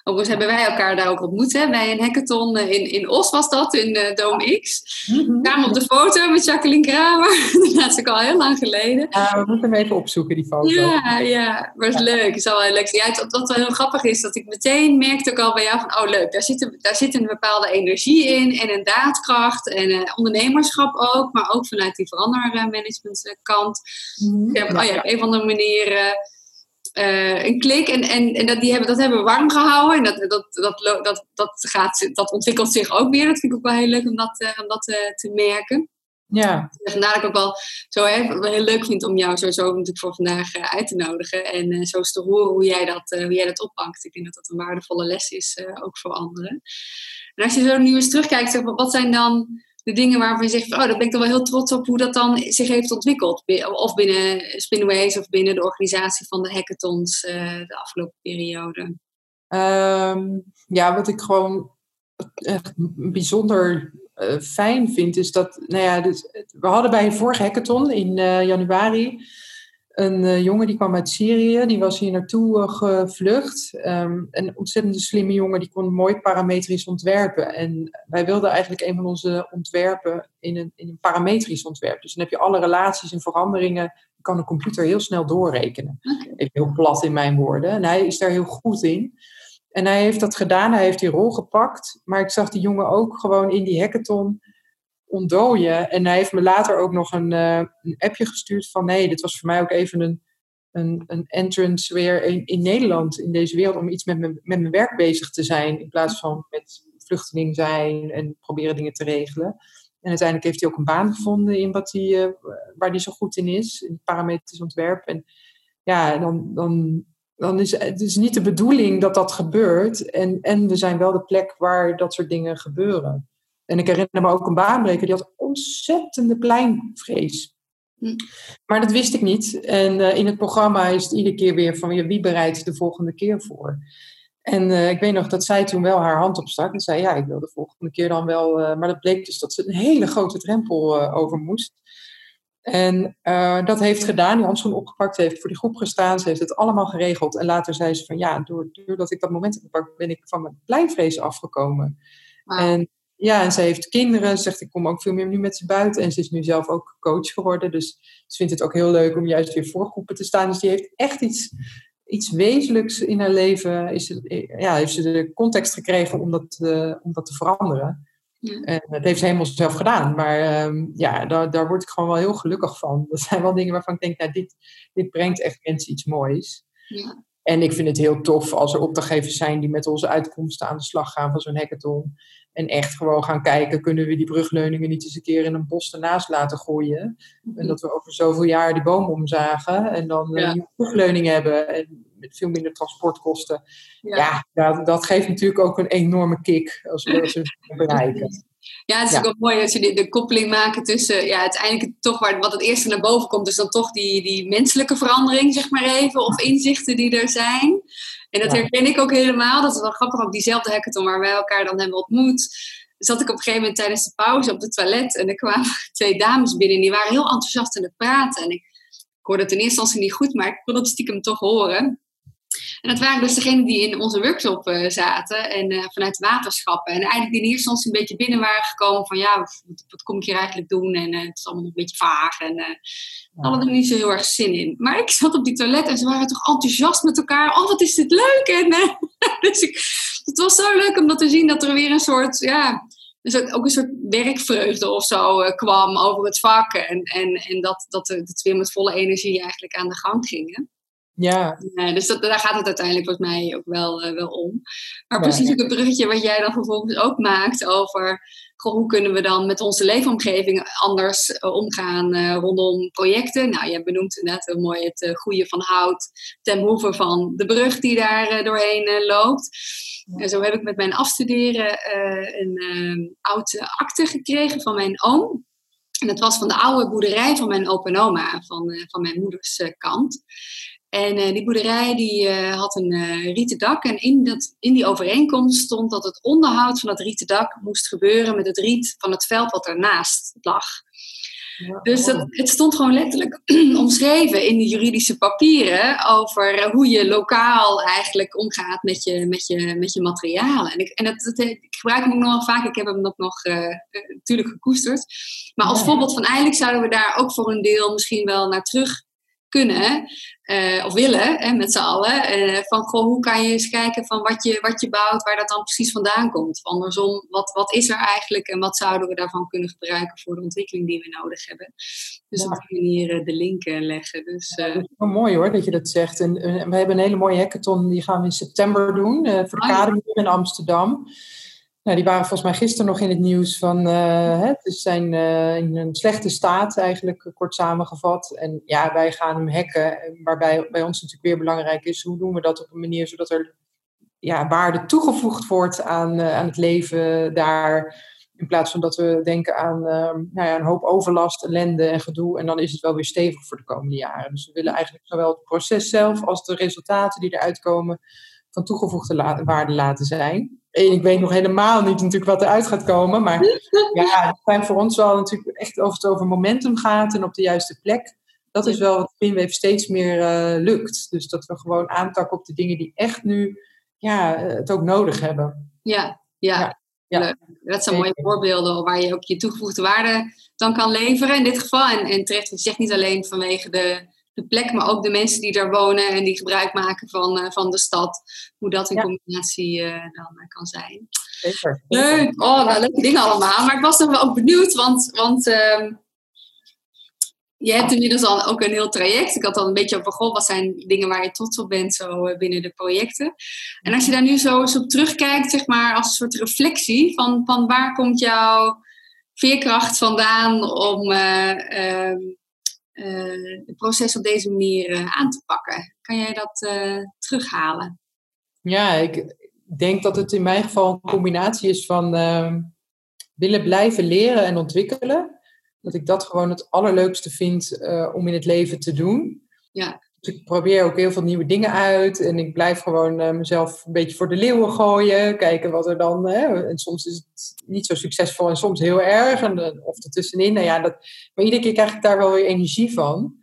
Overigens hebben wij elkaar daar ook ontmoet. Hè? Bij een hackathon eh, in, in Os was dat, in uh, Dome X. Mm kwamen op de foto met Jacqueline Kramer. dat is ook al heel lang geleden. Ja, we moeten hem even opzoeken, die foto. Ja, ja. Maar het is leuk. Het is al heel leuk. Ja, het, wat wel heel grappig is, dat ik meteen merkte ook al bij jou van... Oh, leuk. Daar zit, een, daar zit een bepaalde energie in. En een daadkracht. En uh, ondernemerschap ook. Maar ook vanuit die verandermanagementkant. Mm -hmm. oh ja, op een of andere manier uh, een klik. En, en, en dat, die hebben, dat hebben we warm gehouden. En dat, dat, dat, dat, dat, gaat, dat ontwikkelt zich ook weer. Dat vind ik ook wel heel leuk om dat, uh, om dat uh, te merken. Ja. Vandaar dat ik ook wel zo hè, heel leuk vind om jou sowieso natuurlijk voor vandaag uit te nodigen. En zo eens te horen hoe jij, dat, hoe jij dat oppakt. Ik denk dat dat een waardevolle les is, ook voor anderen. En als je zo nu eens terugkijkt, zeg, wat zijn dan de dingen waarvan je zegt, oh, daar ben ik toch wel heel trots op hoe dat dan zich heeft ontwikkeld. Of binnen Spinways of binnen de organisatie van de hackathons uh, de afgelopen periode. Um, ja, wat ik gewoon echt bijzonder uh, fijn vind, is dat, nou ja, dus, we hadden bij een vorige hackathon in uh, januari een uh, jongen die kwam uit Syrië, die was hier naartoe uh, gevlucht. Um, een ontzettend slimme jongen, die kon mooi parametrisch ontwerpen. En wij wilden eigenlijk een van onze ontwerpen in een, in een parametrisch ontwerp. Dus dan heb je alle relaties en veranderingen, kan de computer heel snel doorrekenen. Okay. Even heel plat in mijn woorden. En hij is daar heel goed in. En hij heeft dat gedaan, hij heeft die rol gepakt. Maar ik zag die jongen ook gewoon in die hackathon ontdooien. En hij heeft me later ook nog een, uh, een appje gestuurd van... nee, dit was voor mij ook even een, een, een entrance weer in, in Nederland, in deze wereld... om iets met, me, met mijn werk bezig te zijn... in plaats van met vluchteling zijn en proberen dingen te regelen. En uiteindelijk heeft hij ook een baan gevonden in wat hij, uh, waar hij zo goed in is. In parametrisch ontwerp. En ja, dan, dan, dan is het is niet de bedoeling dat dat gebeurt. En, en we zijn wel de plek waar dat soort dingen gebeuren. En ik herinner me ook een baanbreker, die had ontzettende pleinvrees. Hm. Maar dat wist ik niet. En uh, in het programma is het iedere keer weer van wie bereidt de volgende keer voor. En uh, ik weet nog dat zij toen wel haar hand opstak en zei: Ja, ik wil de volgende keer dan wel. Uh, maar dat bleek dus dat ze een hele grote drempel over moest. En dat heeft gedaan, die handschoen opgepakt, heeft voor die groep gestaan, ze heeft het allemaal geregeld. En later zei ze: van ja, doordat ik dat moment heb gepakt, ben ik van mijn pleinvrees afgekomen. Wow. En ja, en ze heeft kinderen. Ze zegt, ik kom ook veel meer nu met ze buiten. En ze is nu zelf ook coach geworden. Dus ze vindt het ook heel leuk om juist weer voor groepen te staan. Dus die heeft echt iets, iets wezenlijks in haar leven. Is het, ja, heeft ze de context gekregen om dat, uh, om dat te veranderen. Ja. En dat heeft ze helemaal zelf gedaan. Maar um, ja, daar, daar word ik gewoon wel heel gelukkig van. Dat zijn wel dingen waarvan ik denk, nou, dit, dit brengt echt mensen iets moois. Ja. En ik vind het heel tof als er opdrachtgevers zijn die met onze uitkomsten aan de slag gaan van zo'n hackathon. En echt gewoon gaan kijken, kunnen we die brugleuningen niet eens een keer in een bos ernaast laten groeien? En dat we over zoveel jaar die boom omzagen en dan ja. een brugleuning hebben en met veel minder transportkosten. Ja, ja dat, dat, geeft natuurlijk ook een enorme kick als we ze bereiken. Ja, het is ook mooi dat je de, de, koppeling maken tussen ja, uiteindelijk toch waar, wat het eerste naar boven komt, dus dan toch die, die menselijke verandering, zeg maar even, of inzichten die er zijn. En dat herken ik ook helemaal. Dat is wel grappig, op diezelfde hackathon waar wij elkaar dan hebben ontmoet. Zat ik op een gegeven moment tijdens de pauze op de toilet en er kwamen twee dames binnen en die waren heel enthousiast aan het praten. En ik, ik hoorde het in eerste instantie niet goed, maar ik kon het stiekem toch horen. En dat waren dus degenen die in onze workshop uh, zaten en uh, vanuit waterschappen. En eigenlijk die in eerste instantie een beetje binnen waren gekomen van ja, wat, wat kom ik hier eigenlijk doen? En uh, het is allemaal nog een beetje vaag en ja. hadden er niet zo heel erg zin in. Maar ik zat op die toilet en ze waren toch enthousiast met elkaar. Oh, wat is dit leuk! En, dus ik, het was zo leuk om dat te zien dat er weer een soort, ja, dus ook een soort werkvreugde of zo kwam over het vak. En, en, en dat, dat, dat we weer met volle energie eigenlijk aan de gang gingen. Ja. Uh, dus dat, daar gaat het uiteindelijk volgens mij ook wel, uh, wel om. Maar precies ook het bruggetje wat jij dan vervolgens ook maakt over goh, hoe kunnen we dan met onze leefomgeving anders uh, omgaan rondom projecten. Nou, je benoemt inderdaad heel mooi het goede van hout ten behoeve van de brug die daar doorheen loopt. En zo heb ik met mijn afstuderen een oude akte gekregen van mijn oom. En dat was van de oude boerderij van mijn opa en oma, van, van mijn moeders kant. En uh, die boerderij die, uh, had een uh, rieten dak. En in, dat, in die overeenkomst stond dat het onderhoud van dat rieten dak moest gebeuren met het riet van het veld wat ernaast lag. Dus dat, het stond gewoon letterlijk omschreven in de juridische papieren over hoe je lokaal eigenlijk omgaat met je, met je, met je materialen. En, ik, en dat, dat, ik gebruik hem ook nog wel vaak, ik heb hem ook nog natuurlijk gekoesterd. Maar als ja. voorbeeld van eigenlijk zouden we daar ook voor een deel misschien wel naar terug kunnen uh, of willen hè, met z'n allen. Uh, van goh, hoe kan je eens kijken van wat je, wat je bouwt, waar dat dan precies vandaan komt. Andersom, wat, wat is er eigenlijk en wat zouden we daarvan kunnen gebruiken voor de ontwikkeling die we nodig hebben. Dus ja. op die manier uh, de link leggen. Dus, ja, dat is wel mooi hoor dat je dat zegt. En, we hebben een hele mooie hackathon, die gaan we in september doen, voor de oh, in Amsterdam. Nou, die waren volgens mij gisteren nog in het nieuws van uh, hè, ze zijn uh, in een slechte staat eigenlijk, kort samengevat. En ja, wij gaan hem hacken, waarbij bij ons natuurlijk weer belangrijk is, hoe doen we dat op een manier zodat er ja, waarde toegevoegd wordt aan, uh, aan het leven daar. In plaats van dat we denken aan nou ja, een hoop overlast, ellende en gedoe. En dan is het wel weer stevig voor de komende jaren. Dus we willen eigenlijk zowel het proces zelf als de resultaten die eruit komen van toegevoegde waarde laten zijn. Ik weet nog helemaal niet natuurlijk wat eruit gaat komen. Maar ja, het zijn voor ons wel natuurlijk echt of het over momentum gaat en op de juiste plek. Dat is wel wat Pinwave steeds meer uh, lukt. Dus dat we gewoon aantakken op de dingen die echt nu ja, het ook nodig hebben. Ja, ja. ja. ja. Dat zijn mooie voorbeelden waar je ook je toegevoegde waarde dan kan leveren in dit geval. En, en terecht, je zegt niet alleen vanwege de de plek, maar ook de mensen die daar wonen en die gebruik maken van, uh, van de stad. Hoe dat in ja. combinatie uh, dan uh, kan zijn. Zeker. Leuk. Oh, nou, leuke dingen allemaal. Maar ik was nog wel ook benieuwd, want, want uh, je hebt inmiddels al ook een heel traject. Ik had al een beetje over, goh, wat zijn dingen waar je trots op bent zo binnen de projecten. En als je daar nu zo eens op terugkijkt, zeg maar, als een soort reflectie van, van waar komt jouw veerkracht vandaan om ehm, uh, het proces op deze manier uh, aan te pakken. Kan jij dat uh, terughalen? Ja, ik denk dat het in mijn geval een combinatie is van ehm, willen blijven leren en ontwikkelen. Dat ik dat gewoon het allerleukste vind om in het leven te doen. Ja. Dus ik probeer ook heel veel nieuwe dingen uit. En ik blijf gewoon uh, mezelf een beetje voor de leeuwen gooien. Kijken wat er dan. Hè, en soms is het niet zo succesvol en soms heel erg. En, uh, of ertussenin. Nou ja, dat, maar iedere keer krijg ik daar wel weer energie van.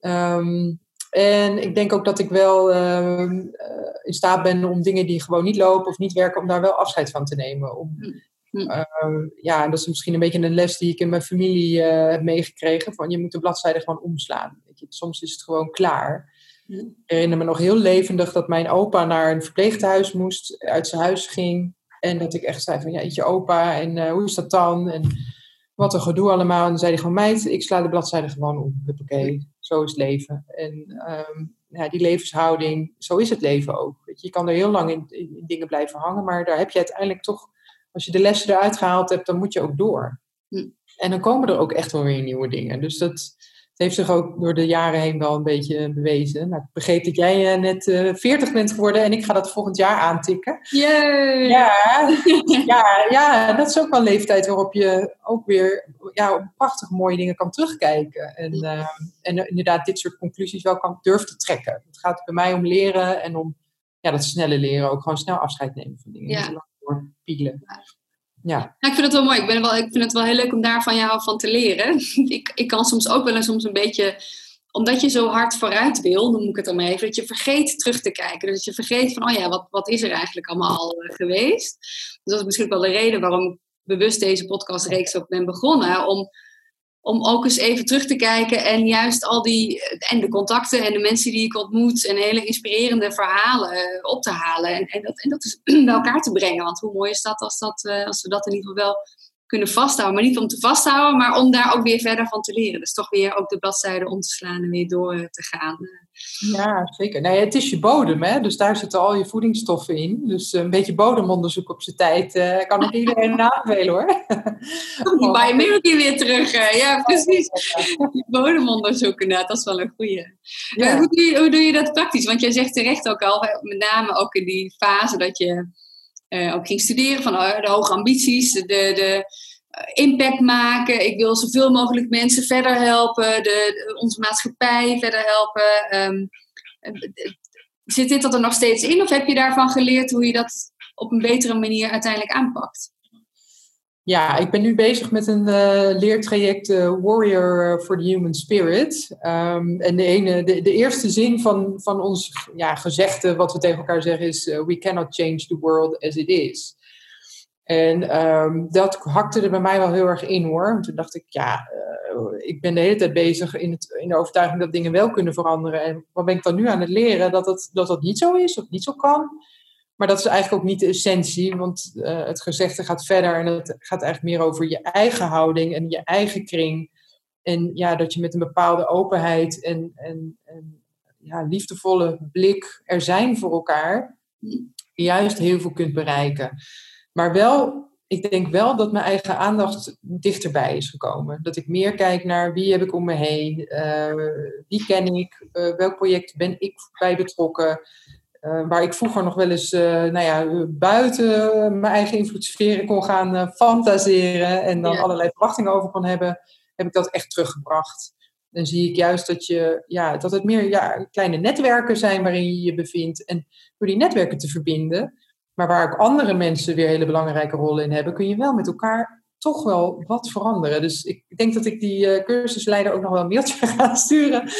Um, en ik denk ook dat ik wel uh, in staat ben om dingen die gewoon niet lopen of niet werken, om daar wel afscheid van te nemen. Om, uh, ja, dat is misschien een beetje een les die ik in mijn familie uh, heb meegekregen. Van je moet de bladzijde gewoon omslaan. Je, soms is het gewoon klaar. Ik herinner me nog heel levendig dat mijn opa naar een verpleeghuis moest, uit zijn huis ging. En dat ik echt zei van, ja, je opa, en hoe is dat dan? En wat een gedoe allemaal. En dan zei hij gewoon, meid, ik sla de bladzijde gewoon om. Oké, zo is het leven. En um, ja, die levenshouding, zo is het leven ook. Weet je, je kan er heel lang in, in, in, dingen blijven hangen, maar daar heb je uiteindelijk toch, als je de lessen eruit gehaald hebt, dan moet je ook door. En dan komen er ook echt wel weer nieuwe dingen. Dus dat, heeft zich ook door de jaren heen wel een beetje bewezen. Nou, ik begreep dat jij uh, net uh, 40 bent geworden en ik ga dat volgend jaar aantikken. Yay. Ja, ja, ja, dat is ook wel een leeftijd waarop je ook weer ja, op prachtig mooie dingen kan terugkijken. En, uh, en inderdaad dit soort conclusies wel kan durven te trekken. Het gaat bij mij om leren en om ja, dat snelle leren ook gewoon snel afscheid nemen van dingen. Ja. Doorpielen. Ja. Ik vind het wel mooi. Ik, ben wel, ik vind het wel heel leuk om daar van jou van te leren. ik, ik kan soms ook wel eens soms een beetje omdat je zo hard vooruit wil, moet ik het dan even, dat je vergeet terug te kijken. Dus dat je vergeet van, oh ja, wat, wat is er eigenlijk allemaal al eh, geweest? Dus dat is misschien wel de reden waarom ik bewust deze podcastreeks ook ben begonnen. Om, om ook eens even terug te kijken en juist al die, en de contacten en de mensen die ik ontmoet en hele inspirerende verhalen eh, op te halen. En, en, dat, en dat is bij elkaar te brengen. Want hoe mooi is dat als, dat eh, als we dat in ieder geval wel kunnen vasthouden. Maar niet om te vasthouden, maar om daar ook weer verder van te leren. Dus toch weer ook de bladzijde om te slaan en weer door te gaan. Ja, zeker. Nee, het is je bodem, hè? dus daar zitten al je voedingsstoffen in. Dus een beetje bodemonderzoek op zijn tijd uh, kan ik iedereen aanbevelen hoor. Die biometric weer terug. Uh, ja, precies. Die bodemonderzoek inderdaad, dat is wel een goeie. Ja. Hoe, doe je, hoe doe je dat praktisch? Want jij zegt terecht ook al, met name ook in die fase dat je uh, ook ging studeren van uh, de hoge ambities, de, de impact maken. Ik wil zoveel mogelijk mensen verder helpen, de, onze maatschappij verder helpen. Um, zit dit er nog steeds in of heb je daarvan geleerd hoe je dat op een betere manier uiteindelijk aanpakt? Ja, ik ben nu bezig met een leertraject Warrior for the Human Spirit. Um, en de, ene, de, eerste zin van, van ons ja, gezegde, wat we tegen elkaar zeggen, is: We cannot change the world as it is. En um, dat hakte er bij mij wel heel erg in hoor. En toen dacht ik, ja, ik ben de hele tijd bezig in, het, in de overtuiging dat dingen wel kunnen veranderen. En wat ben ik dan nu aan het leren? Dat dat, dat, dat niet zo is of niet zo kan. Maar dat is eigenlijk ook niet de essentie, want uh, het gezegde gaat verder en het gaat eigenlijk meer over je eigen houding en je eigen kring. En ja, dat je met een bepaalde openheid en, en, en ja, liefdevolle blik er zijn voor elkaar, juist heel veel kunt bereiken. Maar wel, ik denk wel dat mijn eigen aandacht dichterbij is gekomen. Dat ik meer kijk naar wie heb ik om me heen, uh, wie ken ik, uh, welk project ben ik bij betrokken. Uh, waar ik vroeger nog wel eens nou ja, buiten mijn eigen invloedssferen kon gaan fantaseren en dan ja. allerlei verwachtingen over kon hebben, heb ik dat echt teruggebracht. Dan zie ik juist dat, je, ja, dat het meer ja, kleine netwerken zijn waarin je je bevindt. En door die netwerken te verbinden, maar waar ook andere mensen weer hele belangrijke rollen in hebben, kun je wel met elkaar toch wel wat veranderen. Dus ik denk dat ik die uh, cursusleider ook nog wel een mailtje ga sturen.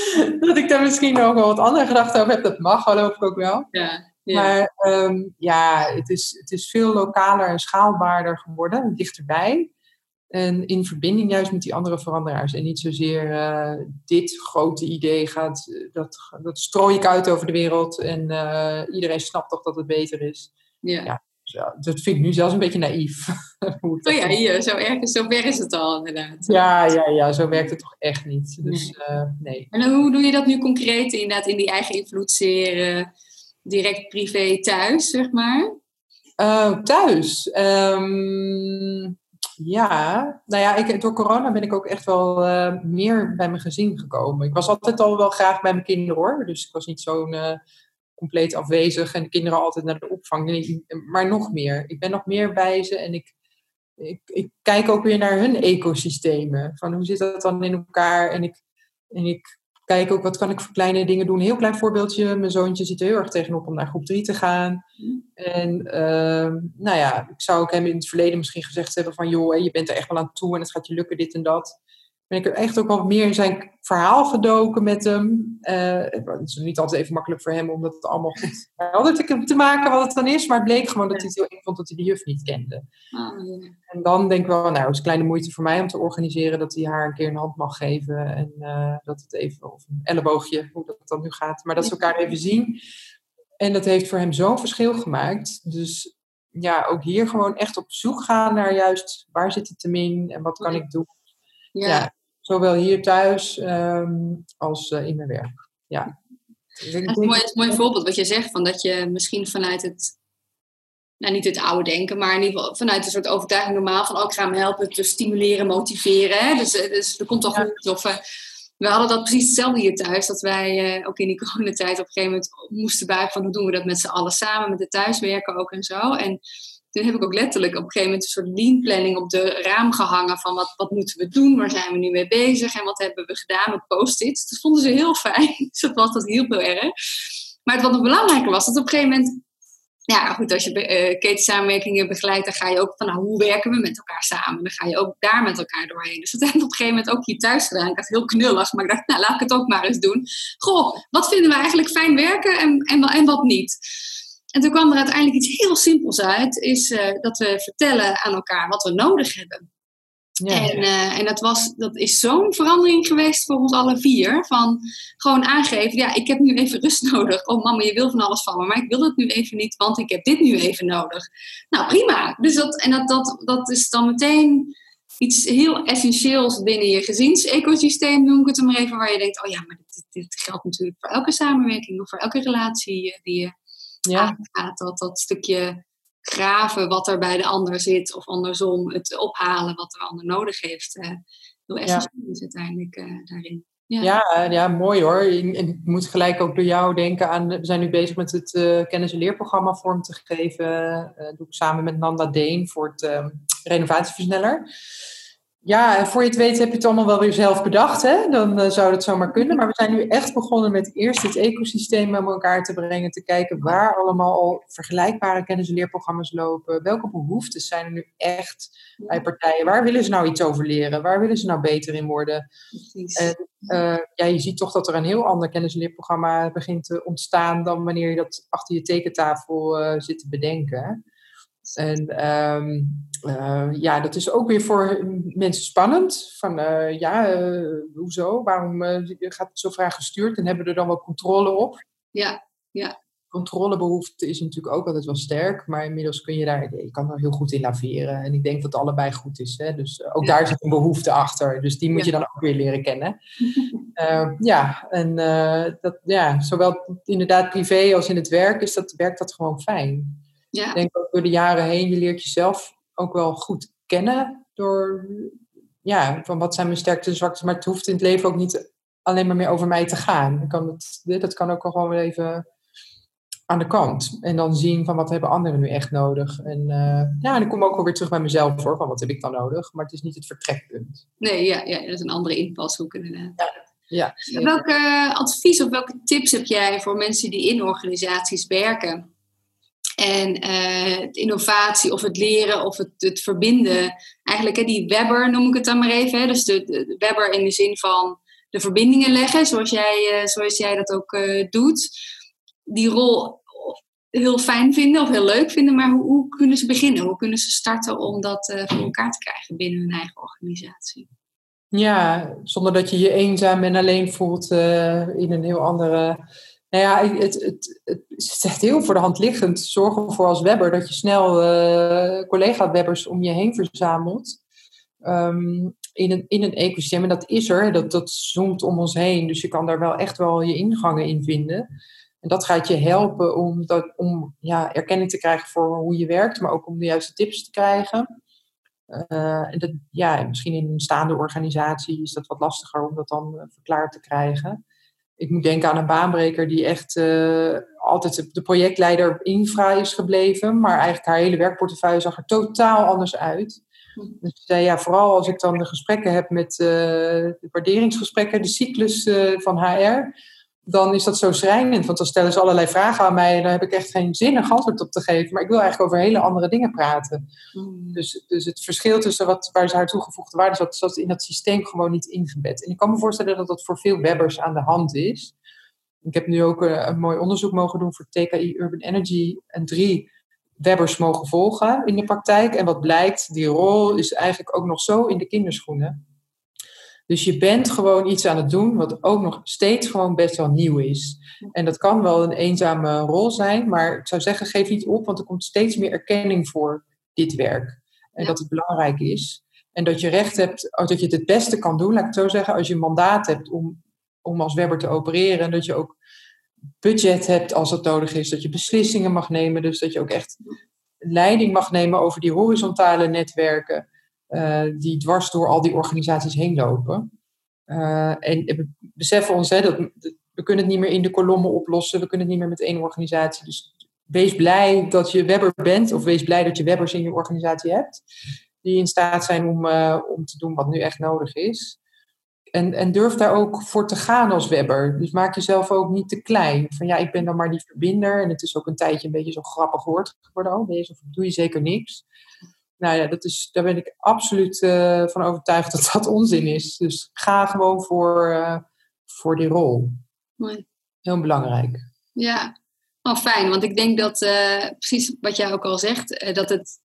dat ik daar misschien nog wel wat andere gedachten over heb. Dat mag geloof ik ook wel. Ja, ja. Maar um, ja, het is, het is veel lokaler en schaalbaarder geworden. Dichterbij. En in verbinding juist met die andere veranderaars. En niet zozeer uh, dit grote idee gaat, dat, dat strooi ik uit over de wereld. En uh, iedereen snapt toch dat het beter is. Ja. ja ja, dat vind ik nu zelfs een beetje naïef. oh ja, hier, zo, erg, zo ver is het al inderdaad. Ja, ja, ja, zo werkt het toch echt niet. Dus nee. Uh, nee. En hoe doe je dat nu concreet inderdaad in die eigen invloedssfeer, direct privé thuis, zeg maar? Uh, thuis? Um, ja, nou ja, ik, door corona ben ik ook echt wel uh, meer bij mijn gezin gekomen. Ik was altijd al wel graag bij mijn kinderen hoor, dus ik was niet zo'n compleet afwezig en de kinderen altijd naar de opvang. Maar nog meer. Ik ben nog meer bij ze en ik, ik, ik kijk ook weer naar hun ecosystemen. Van hoe zit dat dan in elkaar? En ik, en ik kijk ook wat kan ik voor kleine dingen doen. Heel klein voorbeeldje. Mijn zoontje zit er heel erg tegenop om naar groep 3 te gaan. En uh, nou ja, ik zou ook hem in het verleden misschien gezegd hebben van joh, je bent er echt wel aan toe en het gaat je lukken dit en dat ben ik er echt ook wat meer in zijn verhaal gedoken met hem. Uh, het is niet altijd even makkelijk voor hem om dat allemaal goed helder te, maken wat het dan is. Maar het bleek gewoon dat hij het heel eng vond dat hij de juf niet kende. Oh, ja. En dan denk ik wel, nou, het is kleine moeite voor mij om te organiseren dat hij haar een keer een hand mag geven. En uh, dat het even, of een elleboogje, hoe dat dan nu gaat. Maar dat ze elkaar even zien. En dat heeft voor hem zo'n verschil gemaakt. Dus ja, ook hier gewoon echt op zoek gaan naar juist waar zit het te min en wat kan ik doen. Ja. ja zowel hier thuis um, als uh, in mijn werk. Ja. Dus dat is een mooi, mooi voorbeeld wat je zegt, van dat je misschien vanuit het, nou niet het oude denken, maar in ieder geval vanuit een soort overtuiging normaal van, oh, ik ga hem helpen te stimuleren, motiveren. Hè? Dus, dus dat komt toch ja. goed. Of, uh, we hadden dat precies hetzelfde hier thuis, dat wij ook in die coronatijd op een gegeven moment moesten buigen van, hoe doen we dat met z'n allen samen, met het thuiswerken ook en zo. En toen heb ik ook letterlijk op een gegeven moment een soort lean planning op de raam gehangen van wat, wat moeten we doen, waar zijn we nu mee bezig en wat hebben we gedaan met post-its. Dat vonden ze heel fijn, dat was dat hielp heel erg. Maar het wat nog belangrijker was, dat op een gegeven moment ja, goed, als je uh, ketensamenwerkingen begeleidt, dan ga je ook van nou, hoe werken we met elkaar samen? Dan ga je ook daar met elkaar doorheen. Dus dat heb ik op een gegeven moment ook hier thuis gedaan. Ik had heel knullig, maar ik dacht, nou, laat ik het ook maar eens doen. Goh, wat vinden we eigenlijk fijn werken en, en, en wat niet? En toen kwam er uiteindelijk iets heel simpels uit, is uh, dat we vertellen aan elkaar wat we nodig hebben. En, uh, en dat, was, dat is zo'n verandering geweest voor ons alle vier. Van gewoon aangeven, ja, ik heb nu even rust nodig. Oh mama, je wil van alles van me, maar ik wil het nu even niet, want ik heb dit nu even nodig. Nou, prima. Dus dat, en dat, dat, dat is dan meteen iets heel essentieels binnen je gezinsecosysteem, noem ik het maar even, waar je denkt, oh ja, maar dit, dit geldt natuurlijk voor elke samenwerking of voor elke relatie eh, die je ja. aangaat. Dat, dat stukje graven wat er bij de ander zit, of andersom het ophalen wat de ander nodig heeft. Uh, heel essentieel is uiteindelijk uh, daarin. Ja. Ja, ja, mooi hoor. Ik moet gelijk ook door jou denken aan. We zijn nu bezig met het uh, kennis- en leerprogramma vorm te geven. Uh, doe ik samen met Nanda Deen voor het uh, renovatieversneller ja, voor je het weet heb je het allemaal wel weer zelf bedacht. Hè? Dan uh, zou dat zomaar kunnen. Maar we zijn nu echt begonnen met eerst het ecosysteem bij elkaar te brengen. Te kijken waar allemaal al vergelijkbare kennis- en leerprogramma's lopen. Welke behoeftes zijn er nu echt bij partijen? Waar willen ze nou iets over leren? Waar willen ze nou beter in worden? En uh, ja, je ziet toch dat er een heel ander kennis- en leerprogramma begint te ontstaan... dan wanneer je dat achter je tekentafel uh, zit te bedenken. En um, uh, ja, dat is ook weer voor mensen spannend. Van uh, ja, uh, hoezo? Waarom gaat het zo vraag gestuurd en hebben we er dan wel controle op? Ja, ja. Controlebehoefte is natuurlijk ook altijd wel sterk, maar inmiddels kun je daar, je kan er heel goed in laveren. En ik denk dat allebei goed is. Hè? Dus ook ja. daar zit een behoefte achter. Dus die moet ja. je dan ook weer leren kennen. ja, en dat, ja, zowel inderdaad privé als in het werk is dat, werkt dat gewoon fijn. Ja. Ik denk ook door de jaren heen, je leert jezelf ook wel goed kennen door, ja, van wat zijn mijn sterkte en zwaktes. Maar het hoeft in het leven ook niet alleen maar meer over mij te gaan. Kan het, dat kan ook al gewoon even aan de kant. En dan zien van wat hebben anderen nu echt nodig. En uh, ja, dan kom ik ook alweer terug bij mezelf voor, van wat heb ik dan nodig. Maar het is niet het vertrekpunt. Nee, ja, ja dat is een andere invalshoek inderdaad. Ja, ja, welke advies of welke tips heb jij voor mensen die in organisaties werken? En uh, innovatie of het leren of het, het verbinden. Eigenlijk hè, die Webber noem ik het dan maar even. Hè? Dus de, Webber in de zin van de verbindingen leggen, zoals jij, uh, zoals jij dat ook uh, doet. Die rol heel fijn vinden of heel leuk vinden, maar hoe, hoe kunnen ze beginnen? Hoe kunnen ze starten om dat voor elkaar te krijgen binnen hun eigen organisatie? Ja, zonder dat je je eenzaam en alleen voelt in een heel andere nou ja, het, het, het, is heel voor de hand liggend. Zorg ervoor als webber dat je snel uh, collega-webbers om je heen verzamelt. Um, in, een, in een ecosysteem. En dat is er, dat, dat zoomt om ons heen. Dus je kan daar wel echt wel je ingangen in vinden. En dat gaat je helpen om, dat, om ja, erkenning te krijgen voor hoe je werkt, maar ook om de juiste tips te krijgen. Uh, en dat, ja, misschien in een staande organisatie is dat wat lastiger om dat dan uh, verklaard te krijgen ik moet denken aan een baanbreker die echt uh, altijd de projectleider infra is gebleven, maar eigenlijk haar hele werkportefeuille zag er totaal anders uit. Dus uh, ja, vooral als ik dan de gesprekken heb met uh, de waarderingsgesprekken, de cyclus van HR, dan is dat zo schrijnend. Want dan stellen ze allerlei vragen aan mij en daar heb ik echt geen zinnig antwoord op te geven. Maar ik wil eigenlijk over hele andere dingen praten. Mm. Dus, dus het verschil tussen wat, waar ze haar toegevoegde waarde zat, zat in dat systeem gewoon niet ingebed. En ik kan me voorstellen dat dat voor veel webbers aan de hand is. Ik heb nu ook een, een mooi onderzoek mogen doen voor TKI Urban Energy en drie webbers mogen volgen in de praktijk. En wat blijkt, die rol is eigenlijk ook nog zo in de kinderschoenen. Dus je bent gewoon iets aan het doen wat ook nog steeds gewoon best wel nieuw is. En dat kan wel een eenzame rol zijn, maar ik zou zeggen, geef niet op, want er komt steeds meer erkenning voor dit werk. En dat het belangrijk is. En dat je recht hebt, dat je het het beste kan doen, laat ik het zo zeggen, als je een mandaat hebt om, om als webber te opereren. En dat je ook budget hebt als het nodig is. Dat je beslissingen mag nemen. Dus dat je ook echt leiding mag nemen over die horizontale netwerken. Uh, die dwars door al die organisaties heen lopen. Uh, en beseffen ons, hè, dat, we kunnen het niet meer in de kolommen oplossen. We kunnen het niet meer met één organisatie. Dus wees blij dat je webber bent. Of wees blij dat je webbers in je organisatie hebt. Die in staat zijn om, uh, om te doen wat nu echt nodig is. En, en durf daar ook voor te gaan als webber. Dus maak jezelf ook niet te klein. Van ja, ik ben dan maar die verbinder. En het is ook een tijdje een beetje zo grappig woord geworden. Oh, of doe je zeker niks. Nou ja, dat is, daar ben ik absoluut uh, van overtuigd dat dat onzin is. Dus ga gewoon voor, uh, voor die rol. Mooi. Heel belangrijk. Ja, oh, fijn. Want ik denk dat, uh, precies wat jij ook al zegt, dat het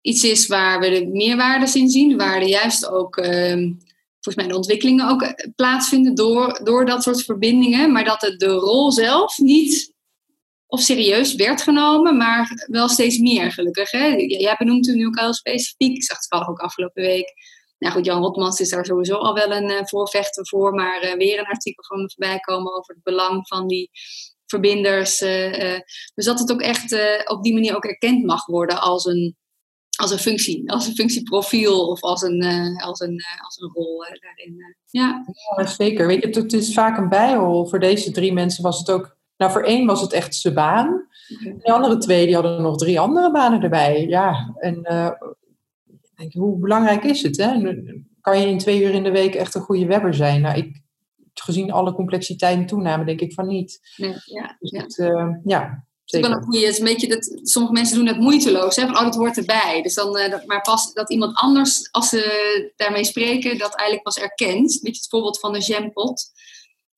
iets is waar we de meerwaardes in zien. Waar er juist ook ehm, volgens mij de ontwikkelingen ook eh, plaatsvinden door, door dat soort verbindingen. Maar dat het de rol zelf niet of serieus werd genomen, maar wel steeds meer gelukkig. Hè? Jij benoemt het nu ook heel specifiek. Ik zag het toevallig ook afgelopen week. Nou goed, Jan Rotmans is daar sowieso al wel een uh, voorvechter voor. Maar uh, weer een artikel van me voorbij komen over het belang van die verbinders. Uh, dus dat het ook echt op die manier ook erkend mag worden als een als een functie, als een functieprofiel of als een, als een, als een rol daarin. ja. ja, zeker. Weet je, het is vaak een bijrol. Voor deze drie mensen was het ook. Nou, voor één was het echt zijn baan. De andere twee die hadden nog drie andere banen erbij. Ja, en denk, hoe belangrijk is het? Hè? Kan je in twee uur in de week echt een goede webber zijn? Nou, ik, gezien alle complexiteit en toename, denk ik van niet. Nee, ja, dus ja. Het, ja, het is het is een beetje dat sommige mensen doen het moeiteloos, hè, van oh, dat hoort erbij. Dus dan, uh, maar pas dat iemand anders, als ze daarmee spreken, dat eigenlijk pas erkent. Weet je, het voorbeeld van een jampot.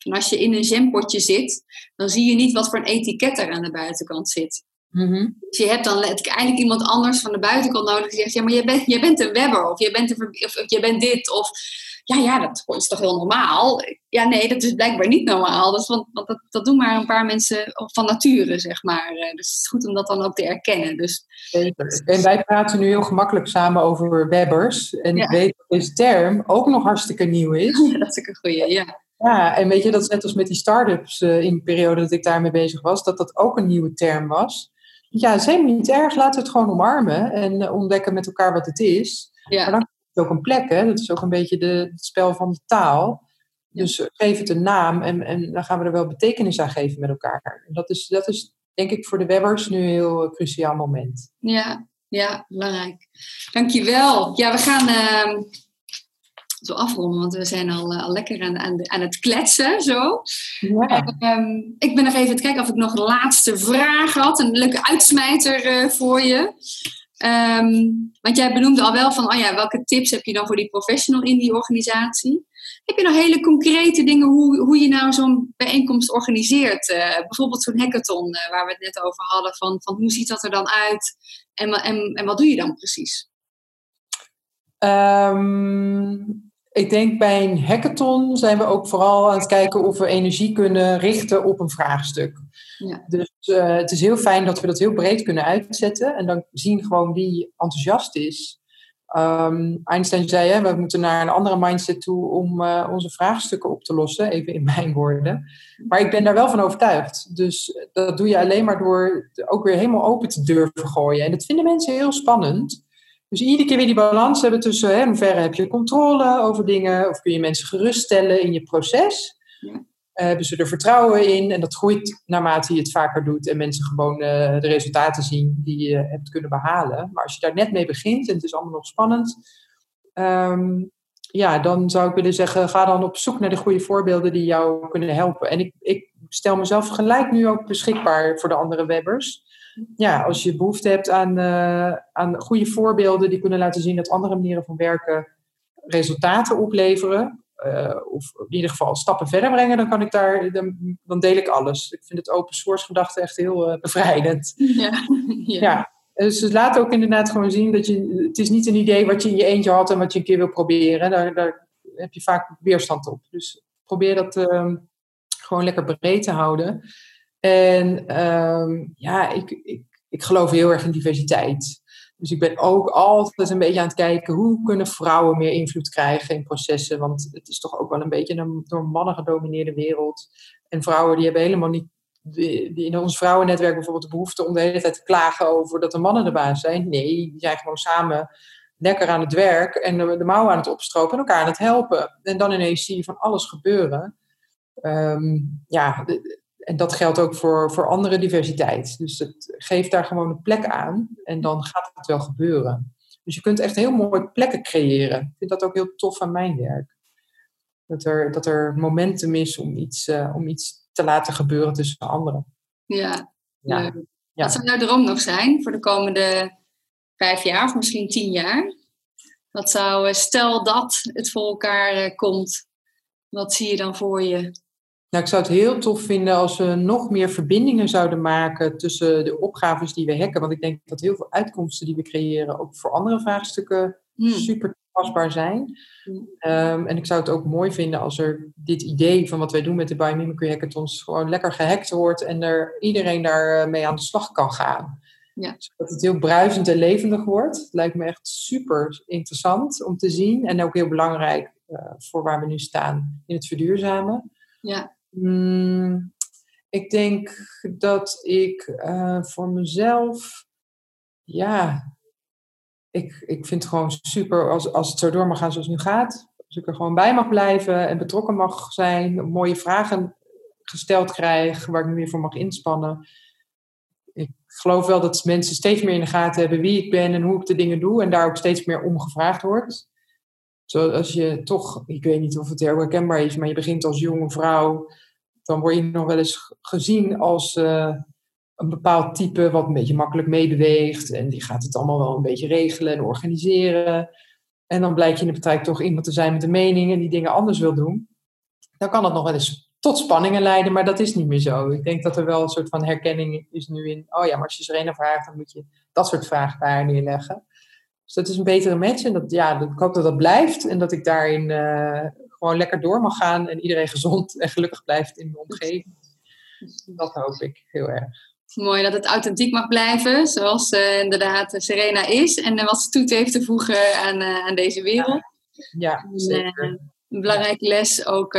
En als je in een jampotje zit, dan zie je niet wat voor een etiket er aan de buitenkant zit. Mm-hmm. Dus je hebt dan eigenlijk iemand anders van de buitenkant nodig die zegt, ja, maar jij bent, jij bent een webber, of jij bent, een, of, of jij bent dit, of ja, ja, dat is toch heel normaal? Ja, nee, dat is blijkbaar niet normaal. Dat, want want dat, dat doen maar een paar mensen van nature, zeg maar. Dus het is goed om dat dan ook te erkennen. Dus. En wij praten nu heel gemakkelijk samen over webbers. En ja. ik weet dat deze term ook nog hartstikke nieuw is. dat is ook een goeie, ja. Ja, en weet je, dat is net als met die start-ups uh, in de periode dat ik daarmee bezig was, dat dat ook een nieuwe term was. Ja, het is helemaal niet erg. Laten we het gewoon omarmen en uh, ontdekken met elkaar wat het is. Ja. Maar dan is ook een plek, hè? dat is ook een beetje de, het spel van de taal. Dus geef het een naam en, en dan gaan we er wel betekenis aan geven met elkaar. En dat is, dat is denk ik voor de webbers nu een heel cruciaal moment. Ja, ja, belangrijk. Dankjewel. Ja, we gaan uh, zo afronden, want we zijn al, al lekker aan, aan, aan, het kletsen. Zo. Ja. Uh, ik ben nog even te kijken of ik nog een laatste vraag had. Een leuke uitsmijter eh, voor je. Um, want jij benoemde al wel van, oh ja, welke tips heb je dan voor die professional in die organisatie? Heb je nog hele concrete dingen hoe, hoe je nou zo'n bijeenkomst organiseert? Uh, bijvoorbeeld zo'n hackathon uh, waar we het net over hadden, van, van hoe ziet dat er dan uit en, en, en wat doe je dan precies? Um, ik denk bij een hackathon zijn we ook vooral aan het kijken of we energie kunnen richten op een vraagstuk. Ja. Dus uh, het is heel fijn dat we dat heel breed kunnen uitzetten en dan zien gewoon wie enthousiast is. Um, Einstein zei, hè, we moeten naar een andere mindset toe om uh, onze vraagstukken op te lossen, even in mijn woorden. Maar ik ben daar wel van overtuigd. Dus dat doe je alleen maar door ook weer helemaal open te durven gooien. En dat vinden mensen heel spannend. Dus iedere keer weer die balans hebben tussen hè, in hoeverre heb je controle over dingen, of kun je mensen geruststellen in je proces. Ja. Uh, hebben ze er vertrouwen in en dat groeit naarmate je het vaker doet en mensen gewoon uh, de resultaten zien die je hebt kunnen behalen. Maar als je daar net mee begint en het is allemaal nog spannend, um, ja, dan zou ik willen zeggen, ga dan op zoek naar de goede voorbeelden die jou kunnen helpen. En ik, ik stel mezelf gelijk nu ook beschikbaar voor de andere webbers ja, als je behoefte hebt aan, uh, aan goede voorbeelden die kunnen laten zien dat andere manieren van werken resultaten opleveren, uh, of in ieder geval stappen verder brengen, dan kan ik daar, dan, dan deel ik alles. Ik vind het open source gedachte echt heel uh, bevrijdend. Ja. ja. ja. Dus het laat ook inderdaad gewoon zien dat je, het is niet een idee wat je in je eentje had en wat je een keer wil proberen. Daar, daar heb je vaak weerstand op. Dus probeer dat uh, gewoon lekker breed te houden. En um, ja, ik, ik, ik geloof heel erg in diversiteit. Dus ik ben ook altijd een beetje aan het kijken hoe kunnen vrouwen meer invloed krijgen in processen. Want het is toch ook wel een beetje een door mannen gedomineerde wereld. En vrouwen die hebben helemaal niet, in ons vrouwennetwerk bijvoorbeeld de behoefte om de hele tijd te klagen over dat de mannen de baas zijn. Nee, die zijn gewoon samen lekker aan het werk en de, de mouwen aan het opstropen en elkaar aan het helpen. En dan ineens zie je van alles gebeuren. Um, ja, en dat geldt ook voor, voor andere diversiteit. Dus het geeft daar gewoon een plek aan en dan gaat het wel gebeuren. Dus je kunt echt heel mooi plekken creëren. Ik vind dat ook heel tof aan mijn werk. Dat er, dat er momentum is om iets, uh, om iets te laten gebeuren tussen anderen. Ja, ja. ja. Wat zou jouw droom nog zijn voor de komende vijf jaar of misschien tien jaar? Wat zou, stel dat het voor elkaar komt, wat zie je dan voor je? Nou, ik zou het heel tof vinden als we nog meer verbindingen zouden maken tussen de opgaves die we hacken. Want ik denk dat heel veel uitkomsten die we creëren ook voor andere vraagstukken hmm. super toepasbaar zijn. Hmm. Ehm, en ik zou het ook mooi vinden als er dit idee van wat wij doen met de Biomimicry Hackathons gewoon lekker gehackt wordt en er iedereen daarmee eh, aan de slag kan gaan. Ja. Zodat het heel bruisend en levendig wordt. Het lijkt me echt super interessant om te zien en ook heel belangrijk uh, voor waar we nu staan in het verduurzamen. Ja. Mm, ik denk dat ik uh, voor mezelf, ja, ik, ik vind het gewoon super als, als het zo door mag gaan zoals het nu gaat. Als ik er gewoon bij mag blijven en betrokken mag zijn, mooie vragen gesteld krijg, waar ik me weer voor mag inspannen. Ik geloof wel dat mensen steeds meer in de gaten hebben wie ik ben en hoe ik de dingen doe en daar ook steeds meer om gevraagd wordt. Zoals je toch, ik weet niet of het heel herkenbaar is, maar je begint als jonge vrouw, dan word je nog wel eens gezien als uh, een bepaald type wat een beetje makkelijk meebeweegt. En die gaat het allemaal wel een beetje regelen en organiseren. En dan blijkt je in de praktijk toch iemand te zijn met een mening en die dingen anders wil doen. Dan kan dat nog wel eens tot spanningen leiden, maar dat is niet meer zo. Ik denk dat er wel een soort van herkenning is nu in, oh ja, maar als je Serena vraagt, dan moet je dat soort vragen daar neerleggen. Dus dat is een betere match. En dat, ja, ik hoop dat dat blijft. En dat ik daarin uh, gewoon lekker door mag gaan. En iedereen gezond en gelukkig blijft in de omgeving. Dat hoop ik heel erg. Mooi dat het authentiek mag blijven, zoals uh, inderdaad Serena is. En uh, wat ze toe heeft te voegen aan, aan deze wereld. Ja, zeker. een belangrijke les ook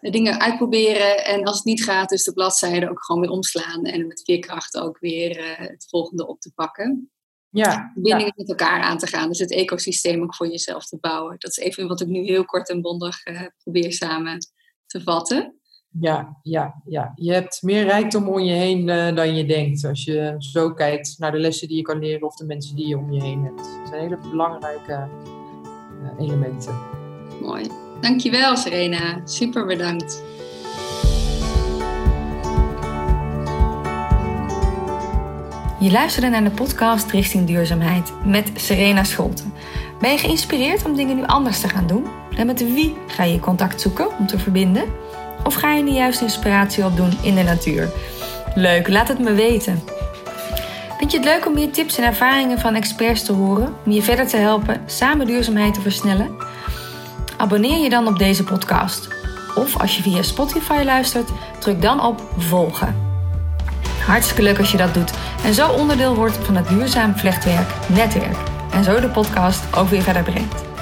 dingen uitproberen. En als het niet gaat, dus de bladzijde ook gewoon weer omslaan. En met veerkracht ook weer het volgende op te pakken ja, verbindingen met elkaar aan te gaan. Dus het ecosysteem ook voor jezelf te bouwen. Dat is even wat ik nu heel kort en bondig uh, probeer samen te vatten. Ja, ja, ja. Je hebt meer rijkdom om je heen uh, dan je denkt. Als je zo kijkt naar de lessen die je kan leren of de mensen die je om je heen hebt. Dat zijn hele belangrijke uh, elementen. Mooi. Dankjewel Serena. Super bedankt. Je luisterde naar de podcast Richting Duurzaamheid met Serena Scholten. Ben je geïnspireerd om dingen nu anders te gaan doen? En met wie ga je contact zoeken om te verbinden? Of ga je de juiste inspiratie opdoen in de natuur? Leuk, laat het me weten. Vind je het leuk om meer tips en ervaringen van experts te horen om je verder te helpen samen duurzaamheid te versnellen? Abonneer je dan op deze podcast. Of als je via Spotify luistert, druk dan op volgen. Hartstikke leuk als je dat doet en zo onderdeel wordt van het duurzaam vlechtwerk netwerk. En zo de podcast ook weer verder brengt.